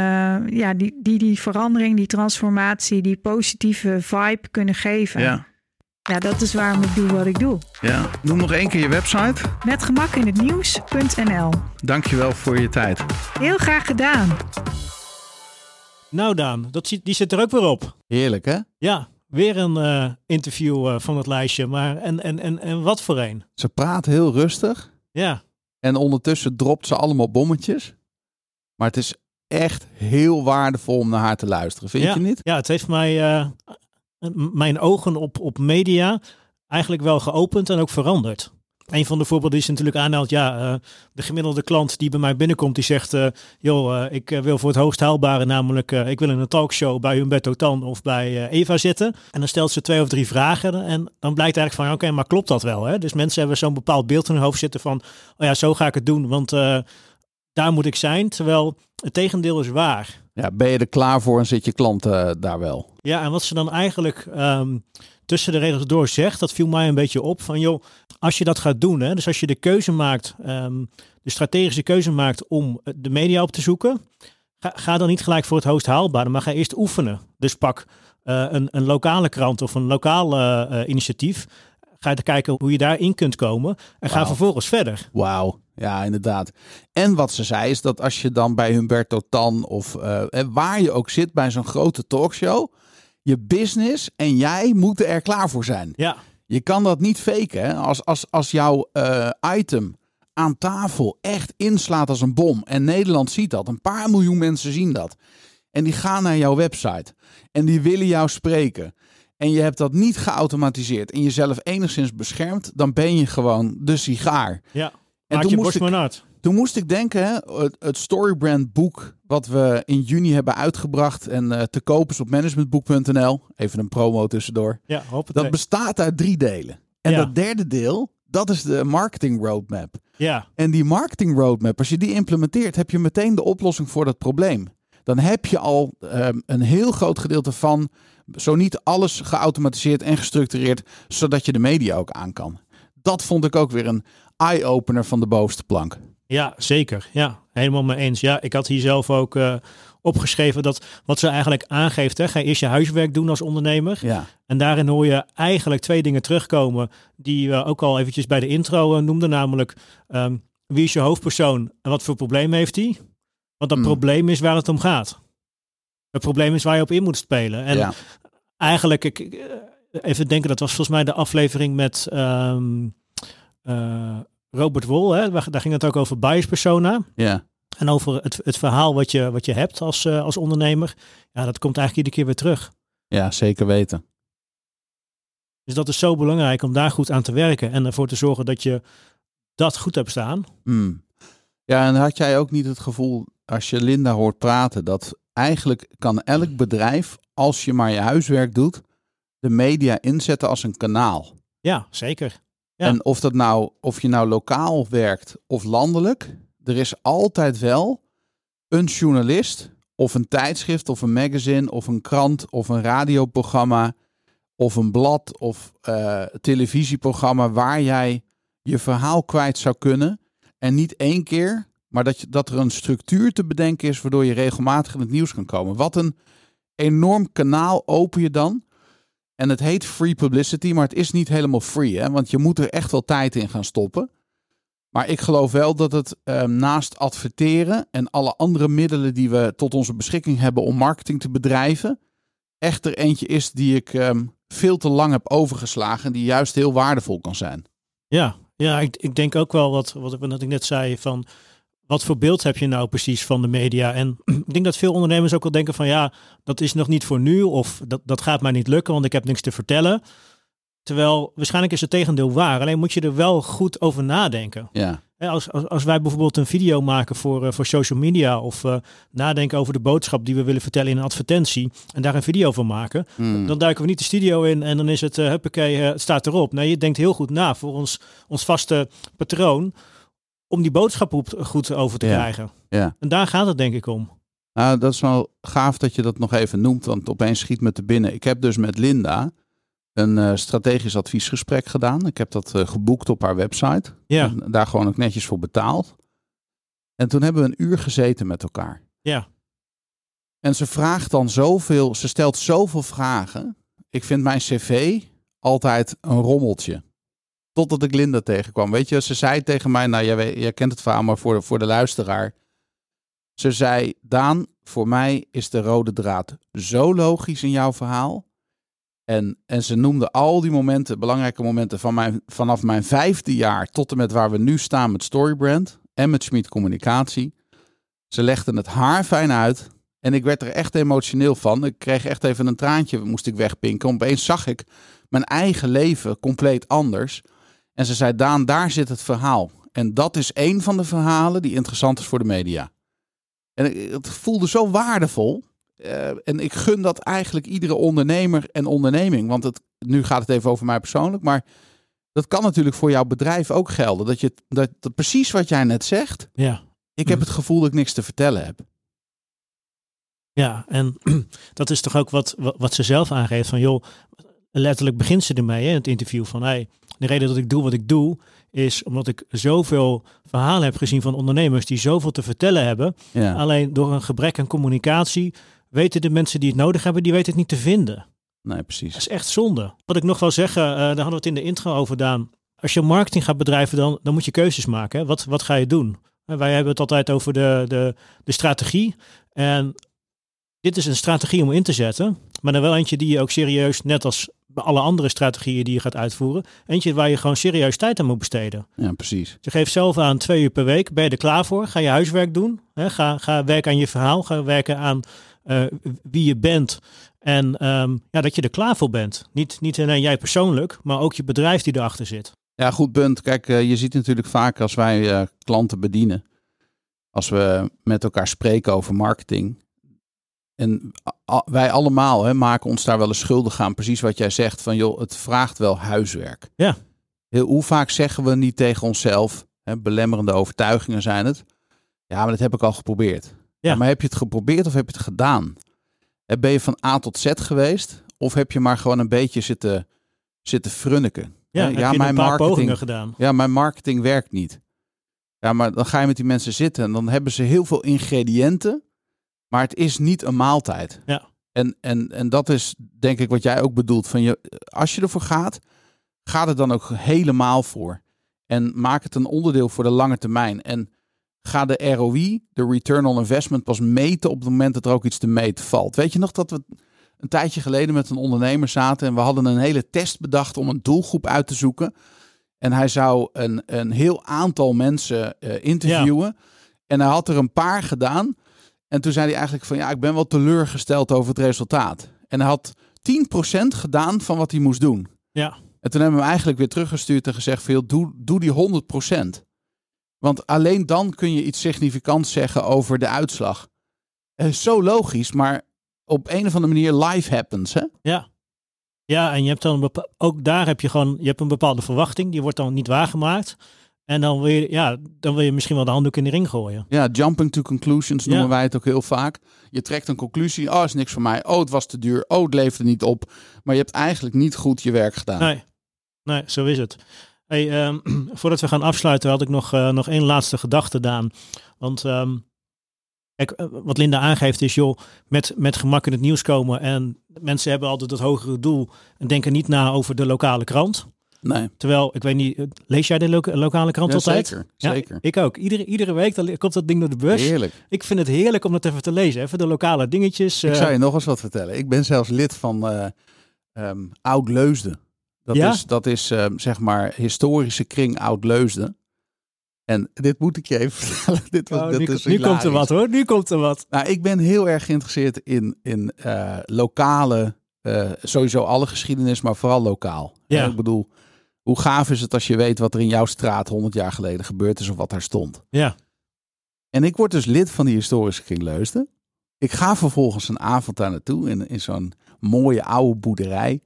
ja, die, die die verandering, die transformatie, die positieve vibe kunnen geven. Ja, Ja, dat is waarom ik doe wat ik doe. ja. Noem nog één keer je website. Met gemak in het nieuws.nl. Dankjewel voor je tijd. Heel graag gedaan. Nou Daan, dat zit, die zit er ook weer op. Heerlijk hè? Ja, weer een uh, interview uh, van het lijstje. Maar en, en, en, en wat voor een? Ze praat heel rustig. Ja. En ondertussen dropt ze allemaal bommetjes. Maar het is echt heel waardevol om naar haar te luisteren. Vind ja, je niet? Ja, het heeft mij uh, mijn ogen op, op media eigenlijk wel geopend en ook veranderd. Een van de voorbeelden is natuurlijk aanhaalt, ja, uh, de gemiddelde klant die bij mij binnenkomt, die zegt, uh, joh, uh, ik wil voor het hoogst haalbare, namelijk ik wil in een talkshow bij Humberto Tan of bij Eva zitten. En dan stelt ze twee of drie vragen en dan blijkt eigenlijk van, oké, okay, maar klopt dat wel? Hè? Dus mensen hebben zo'n bepaald beeld in hun hoofd zitten van, oh ja, zo ga ik het doen, want daar moet ik zijn. Terwijl het tegendeel is waar. Ja, ben je er klaar voor en zit je klant daar wel? Ja, en wat ze dan eigenlijk um, tussen de regels door zegt, dat viel mij een beetje op. Van joh, als je dat gaat doen, hè, dus als je de keuze maakt, um, de strategische keuze maakt om de media op te zoeken, ga, ga dan niet gelijk voor het hoogst haalbare, maar ga eerst oefenen. Dus pak uh, een, een, lokale krant of een lokaal uh, initiatief. Ga te kijken hoe je daarin kunt komen en ga vervolgens verder. Wauw, ja, inderdaad. En wat ze zei is dat als je dan bij Humberto Tan of uh, waar je ook zit bij zo'n grote talkshow, je business en jij moeten er klaar voor zijn. Ja. Je kan dat niet faken. Hè? Als, als, als jouw uh, item aan tafel echt inslaat als een bom en Nederland ziet dat, een paar miljoen mensen zien dat. En die gaan naar jouw website. En die willen jou spreken. En je hebt dat niet geautomatiseerd. En jezelf enigszins beschermd. Dan ben je gewoon de sigaar. Ja, En maak toen je moest ik-. Toen moest ik denken, hè, het, het Storybrand boek wat we in juni hebben uitgebracht en eh, te koop is op managementboek.nl. Even een promo tussendoor. Ja, hoop het. Dat bestaat uit drie delen. En Ja. dat derde deel, dat is de marketing roadmap. Ja, En die marketing roadmap, als je die implementeert, heb je meteen de oplossing voor dat probleem. Dan heb je al ehm, een heel groot gedeelte van, zo niet alles geautomatiseerd en gestructureerd, zodat je de media ook aan kan. Dat vond ik ook weer een eye-opener van de bovenste plank. ja, zeker. Ja, helemaal mee eens. Ja, ik had hier zelf ook eh, opgeschreven dat wat ze eigenlijk aangeeft. Hè, ga eerst je huiswerk doen als ondernemer. Ja, En daarin hoor je eigenlijk twee dingen terugkomen die we ook al eventjes bij de intro eh, noemden. Namelijk, ehm, wie is je hoofdpersoon en wat voor probleem heeft hij? Want dat Hmm. probleem is waar het om gaat. Het probleem is waar je op in moet spelen. En ja. eigenlijk, ik, eh, even denken, dat was volgens mij de aflevering met ehm, eh, Robert Wol. Hè? Daar ging het ook over bias persona. ja. En over het, het verhaal wat je, wat je hebt als, eh, als ondernemer. Ja, dat komt eigenlijk iedere keer weer terug. Ja, zeker weten. Dus dat is zo belangrijk om daar goed aan te werken. En ervoor te zorgen dat je dat goed hebt staan. Hmm. Ja, en had jij ook niet het gevoel, als je Linda hoort praten, dat eigenlijk kan elk bedrijf, als je maar je huiswerk doet, de media inzetten als een kanaal. Ja, zeker. En of dat nou, of je nou lokaal werkt of landelijk, er is altijd wel een journalist of een tijdschrift of een magazine of een krant of een radioprogramma of een blad of eh, televisieprogramma waar jij je verhaal kwijt zou kunnen. En niet één keer, maar dat, je, dat er een structuur te bedenken is waardoor je regelmatig in het nieuws kan komen. Wat een enorm kanaal open je dan. En het heet free publicity, maar het is niet helemaal free. Hè? Want je moet er echt wel tijd in gaan stoppen. Maar ik geloof wel dat het ehm, naast adverteren en alle andere middelen die we tot onze beschikking hebben om marketing te bedrijven, echt er eentje is die ik ehm, veel te lang heb overgeslagen en die juist heel waardevol kan zijn. Ja, ja ik, ik denk ook wel wat, wat, wat ik net zei van wat voor beeld heb je nou precies van de media? En ik denk dat veel ondernemers ook wel denken van ja, dat is nog niet voor nu of dat, dat gaat mij niet lukken, want ik heb niks te vertellen. Terwijl waarschijnlijk is het tegendeel waar. Alleen moet je er wel goed over nadenken. Ja, Als, als, als wij bijvoorbeeld een video maken voor, eh, voor social media of eh, nadenken over de boodschap die we willen vertellen in een advertentie en daar een video van maken, Hmm. dan duiken we niet de studio in en dan is het, uh, huppakee, het staat erop. Nee, je denkt heel goed na voor ons, ons vaste patroon om die boodschap goed- over te Ja. krijgen. ja. En daar gaat het denk ik om. Nou, dat is wel gaaf dat je dat nog even noemt, want opeens schiet me te binnen. Ik heb dus met Linda een eh, strategisch adviesgesprek gedaan. Ik heb dat eh, geboekt op haar website. Ja, En daar gewoon ook netjes voor betaald. En toen hebben we een uur gezeten met elkaar. ja, En ze vraagt dan zoveel, ze stelt zoveel vragen. Ik vind mijn cv altijd een rommeltje. Totdat ik Linda tegenkwam. Weet je, ze zei tegen mij, nou jij, kent het verhaal, maar voor de, voor de luisteraar. Ze zei, Daan, voor mij is de rode draad zo logisch in jouw verhaal. En, en ze noemde al die momenten, belangrijke momenten van mijn, vanaf mijn vijfde jaar tot en met waar we nu staan met Storybrand en met Schmid Communicatie. Ze legde het haar fijn uit. En ik werd er echt emotioneel van. Ik kreeg echt even een traantje, moest ik wegpinken. Opeens zag ik mijn eigen leven compleet anders. En ze zei, Daan, daar zit het verhaal. En dat is één van de verhalen die interessant is voor de media. En het voelde zo waardevol. Eh, en ik gun dat eigenlijk iedere ondernemer en onderneming. Want het, nu gaat het even over mij persoonlijk. Maar dat kan natuurlijk voor jouw bedrijf ook gelden. Dat je dat, dat precies wat jij net zegt. ja. Ik heb Mhm. het gevoel dat ik niks te vertellen heb. Ja, en dat is toch ook wat, wat, ze zelf aangeeft van joh, letterlijk begint ze ermee in het interview van hey, de reden dat ik doe wat ik doe is omdat ik zoveel verhalen heb gezien van ondernemers die zoveel te vertellen hebben. Ja. Alleen door een gebrek aan communicatie weten de mensen die het nodig hebben, die weten het niet te vinden. Nee, Dat precies. is echt zonde. Wat ik nog wil zeggen, eh, daar hadden we het in de intro over gedaan. Als je marketing gaat bedrijven, dan, dan moet je keuzes maken. Hè. Wat, wat ga je doen? En wij hebben het altijd over de, de, de strategie. En dit is een strategie om in te zetten. Maar dan wel eentje die je ook serieus, net als bij alle andere strategieën die je gaat uitvoeren. Eentje waar je gewoon serieus tijd aan moet besteden. Ja, precies. Je geeft zelf aan twee uur per week. Ben je er klaar voor? Ga je huiswerk doen. Hè? Ga, ga werken aan je verhaal. Ga werken aan eh, wie je bent. En ehm, ja, dat je er klaar voor bent. Niet, niet alleen jij persoonlijk, maar ook je bedrijf die erachter zit. Ja, goed punt. Kijk, eh, je ziet natuurlijk vaak als wij eh, klanten bedienen, als we met elkaar spreken over marketing. En wij allemaal hè, maken ons daar wel eens schuldig aan. Precies wat jij zegt, van joh, het vraagt wel huiswerk. Ja. Heel, hoe vaak zeggen we niet tegen onszelf, hè, belemmerende overtuigingen zijn het. Ja, maar dat heb ik al geprobeerd. Ja. maar heb je het geprobeerd of heb je het gedaan? Ben je van A tot Z geweest? Of heb je maar gewoon een beetje zitten, zitten frunniken? Ja, een paar marketing- gedaan. ja, mijn marketing werkt niet. Ja, maar dan ga je met die mensen zitten en dan hebben ze heel veel ingrediënten, maar het is niet een maaltijd. Ja. En, en, en dat is denk ik wat jij ook bedoelt. Van je, als je ervoor gaat, ga er dan ook helemaal voor. En maak het een onderdeel voor de lange termijn. En ga de ROI, de return on investment, pas meten op het moment dat er ook iets te meten valt. Weet je nog dat we een tijdje geleden met een ondernemer zaten en we hadden een hele test bedacht om een doelgroep uit te zoeken. En hij zou een, een heel aantal mensen eh, interviewen. En hij had er een paar gedaan. En toen zei hij eigenlijk van ja, ik ben wel teleurgesteld over het resultaat. En hij had 10% gedaan van wat hij moest doen. Ja. En toen hebben we hem eigenlijk weer teruggestuurd en gezegd van joh, doe, doe die 100%. Want alleen dan kun je iets significants zeggen over de uitslag. Het is zo logisch, maar op een of andere manier live happens. Hè? Ja. Ja, en je hebt dan ook daar heb je gewoon, je hebt een bepaalde verwachting, die wordt dan niet waargemaakt. En dan wil je, ja, dan wil je misschien wel de handdoek in de ring gooien. Ja, jumping to conclusions noemen Ja. wij het ook heel vaak. Je trekt een conclusie. Oh, is niks voor mij. Oh, het was te duur. Oh, het leverde niet op. Maar je hebt eigenlijk niet goed je werk gedaan. Nee, nee, zo is het. Hey, ehm, voordat we gaan afsluiten had ik nog, eh, nog één laatste gedachte, Daan. Want ehm, kijk, eh, wat Linda aangeeft is, joh, met, met gemak in het nieuws komen. En mensen hebben altijd het hogere doel en denken niet na over de lokale krant. Nee, Terwijl, ik weet niet, lees jij de loka- lokale krant ja, altijd? zeker. Ja, zeker. Ik ook. Iedere, iedere week dan komt dat ding door de bus. Heerlijk. Ik vind het heerlijk om dat even te lezen. Even de lokale dingetjes. Ik eh, zou je nog eens wat vertellen. Ik ben zelfs lid van eh ehm, Oud-Leusden. Dat Ja? is, dat is ehm, zeg maar historische kring Oud-Leusden. En dit moet ik je even vertellen. Dit, was, oh, dit nu is nu komt er wat hoor. Nu komt er wat. Nou, ik ben heel erg geïnteresseerd in, in eh, lokale, sowieso alle geschiedenis, maar vooral lokaal. Ja. Ik bedoel, hoe gaaf is het als je weet wat er in jouw straat 100 jaar geleden gebeurd is of wat daar stond. Ja. En ik word dus lid van die historische kring Leusden. Ik ga vervolgens een avond daar naartoe in, in zo'n mooie oude boerderij.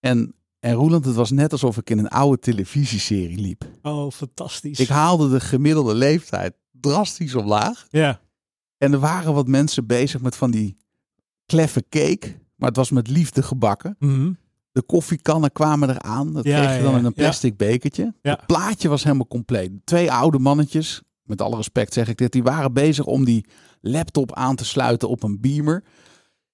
En, en Roeland, het was net alsof ik in een oude televisieserie liep. Oh, fantastisch. Ik haalde de gemiddelde leeftijd drastisch omlaag. Ja. En er waren wat mensen bezig met van die kleffe cake. Maar het was met liefde gebakken. Mhm. De koffiekannen kwamen eraan. Dat Ja, kreeg je dan ja, in een ja. plastic bekertje. Ja. Het plaatje was helemaal compleet. Twee oude mannetjes, met alle respect zeg ik dit, die waren bezig om die laptop aan te sluiten op een beamer.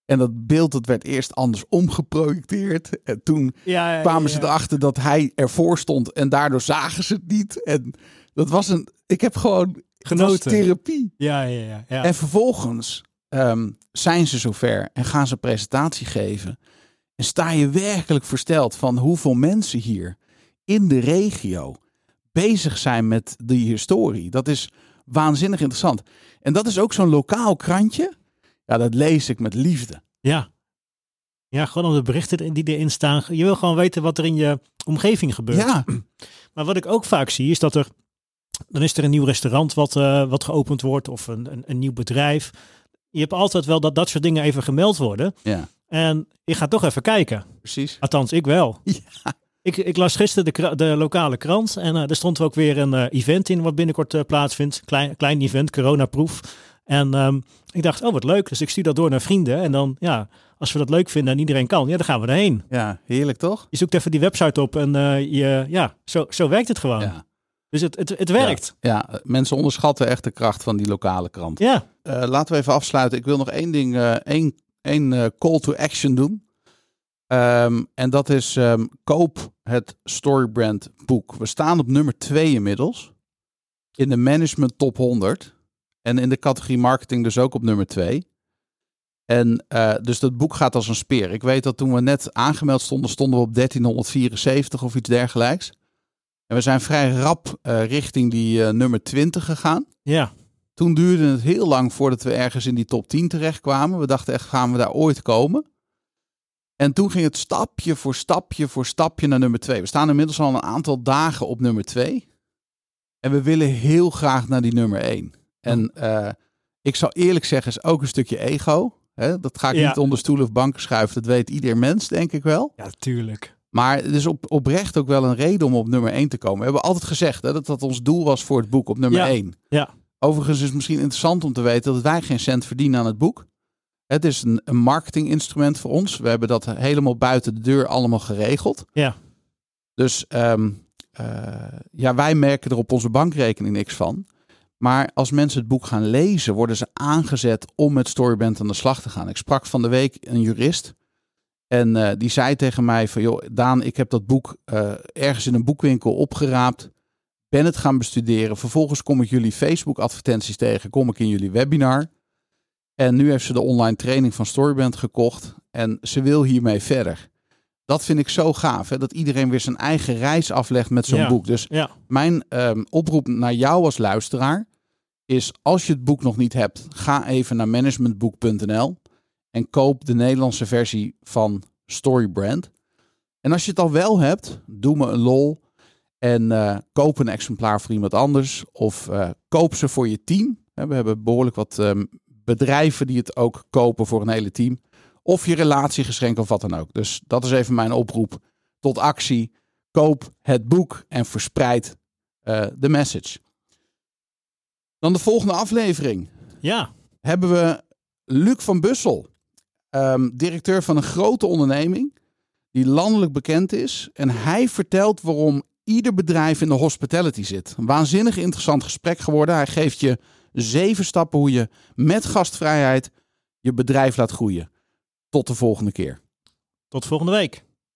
En dat beeld dat werd eerst anders omgeprojecteerd. En toen kwamen ze erachter dat hij ervoor stond en daardoor zagen ze het niet. En dat was een, ik heb gewoon, Genoten. therapie. Ja, ja, ja. ja. En vervolgens ehm, zijn ze zover en gaan ze presentatie geven. En sta je werkelijk versteld van hoeveel mensen hier in de regio bezig zijn met die historie. Dat is waanzinnig interessant. En dat is ook zo'n lokaal krantje. Ja, dat lees ik met liefde. ja. Ja, gewoon om de berichten die erin staan. Je wil gewoon weten wat er in je omgeving gebeurt. Ja, Maar wat ik ook vaak zie is dat er, dan is er een nieuw restaurant wat, eh, wat geopend wordt of een, een, een nieuw bedrijf. Je hebt altijd wel dat dat soort dingen even gemeld worden. ja, En je gaat toch even kijken. precies. Althans, ik wel. Ja. Ik, ik las gisteren de, de lokale krant en eh, er stond ook weer een eh, event in wat binnenkort eh, plaatsvindt. Klein, klein event, coronaproof. En ehm, ik dacht, oh wat leuk. Dus ik stuur dat door naar vrienden. En dan, ja, als we dat leuk vinden en iedereen kan, ja, dan gaan we erheen. Ja, heerlijk toch? Je zoekt even die website op en je, ja, zo, zo werkt het gewoon. Ja. Dus het, het, het werkt. Ja, mensen onderschatten echt de kracht van die lokale krant. Ja. Laten we even afsluiten. Ik wil nog één ding, één, één eh, call to action doen. Ehm, en dat is ehm, koop het Storybrand boek. We staan op nummer 2 inmiddels. In de management top 100. En in de categorie marketing dus ook op nummer 2. En eh, dus dat boek gaat als een speer. Ik weet dat toen we net aangemeld stonden, stonden we op 1374 of iets dergelijks. En we zijn vrij rap eh, richting die nummer 20 gegaan Ja. Toen duurde het heel lang voordat we ergens in die top 10 terechtkwamen. We dachten echt, gaan we daar ooit komen? En toen ging het stapje voor stapje voor stapje naar nummer 2. We staan inmiddels al een aantal dagen op nummer 2. En we willen heel graag naar die nummer 1. En uh, ik zal eerlijk zeggen, is ook een stukje ego. Hè? Dat ga ik Ja. niet onder stoel of banken schuiven. Dat weet ieder mens, denk ik wel. Ja, tuurlijk. Maar het is op, oprecht ook wel een reden om op nummer 1 te komen. We hebben altijd gezegd hè, dat dat ons doel was voor het boek op nummer Ja. 1. Ja. Overigens is het misschien interessant om te weten dat wij geen cent verdienen aan het boek. Het is een, een marketinginstrument voor ons. We hebben dat helemaal buiten de deur allemaal geregeld. Ja. Dus ehm, eh, ja, wij merken er op onze bankrekening niks van. Maar als mensen het boek gaan lezen, worden ze aangezet om met Storyband aan de slag te gaan. Ik sprak van de week een jurist. En eh, die zei tegen mij van, joh, Daan, ik heb dat boek eh, ergens in een boekwinkel opgeraapt. Ben het gaan bestuderen. Vervolgens kom ik jullie Facebook advertenties tegen. Kom ik in jullie webinar. En nu heeft ze de online training van Storyband gekocht. En ze wil hiermee verder. Dat vind ik zo gaaf. Hè? Dat iedereen weer zijn eigen reis aflegt met zo'n Ja. boek. Dus Ja. mijn ehm, oproep naar jou als luisteraar is: als je het boek nog niet hebt, ga even naar managementboek.nl en koop de Nederlandse versie van Storybrand. En als je het al wel hebt, doe me een lol en eh, koop een exemplaar voor iemand anders of eh, koop ze voor je team. We hebben behoorlijk wat ehm, bedrijven die het ook kopen voor een hele team. Of je relatiegeschenk of wat dan ook. Dus dat is even mijn oproep tot actie. Koop het boek en verspreid eh, de message. Dan de volgende aflevering Ja. hebben we Luc van Bussel, ehm, directeur van een grote onderneming die landelijk bekend is. En hij vertelt waarom ieder bedrijf in de hospitality zit. Een waanzinnig interessant gesprek geworden. Hij geeft je zeven stappen hoe je met gastvrijheid je bedrijf laat groeien. Tot de volgende keer. Tot volgende week.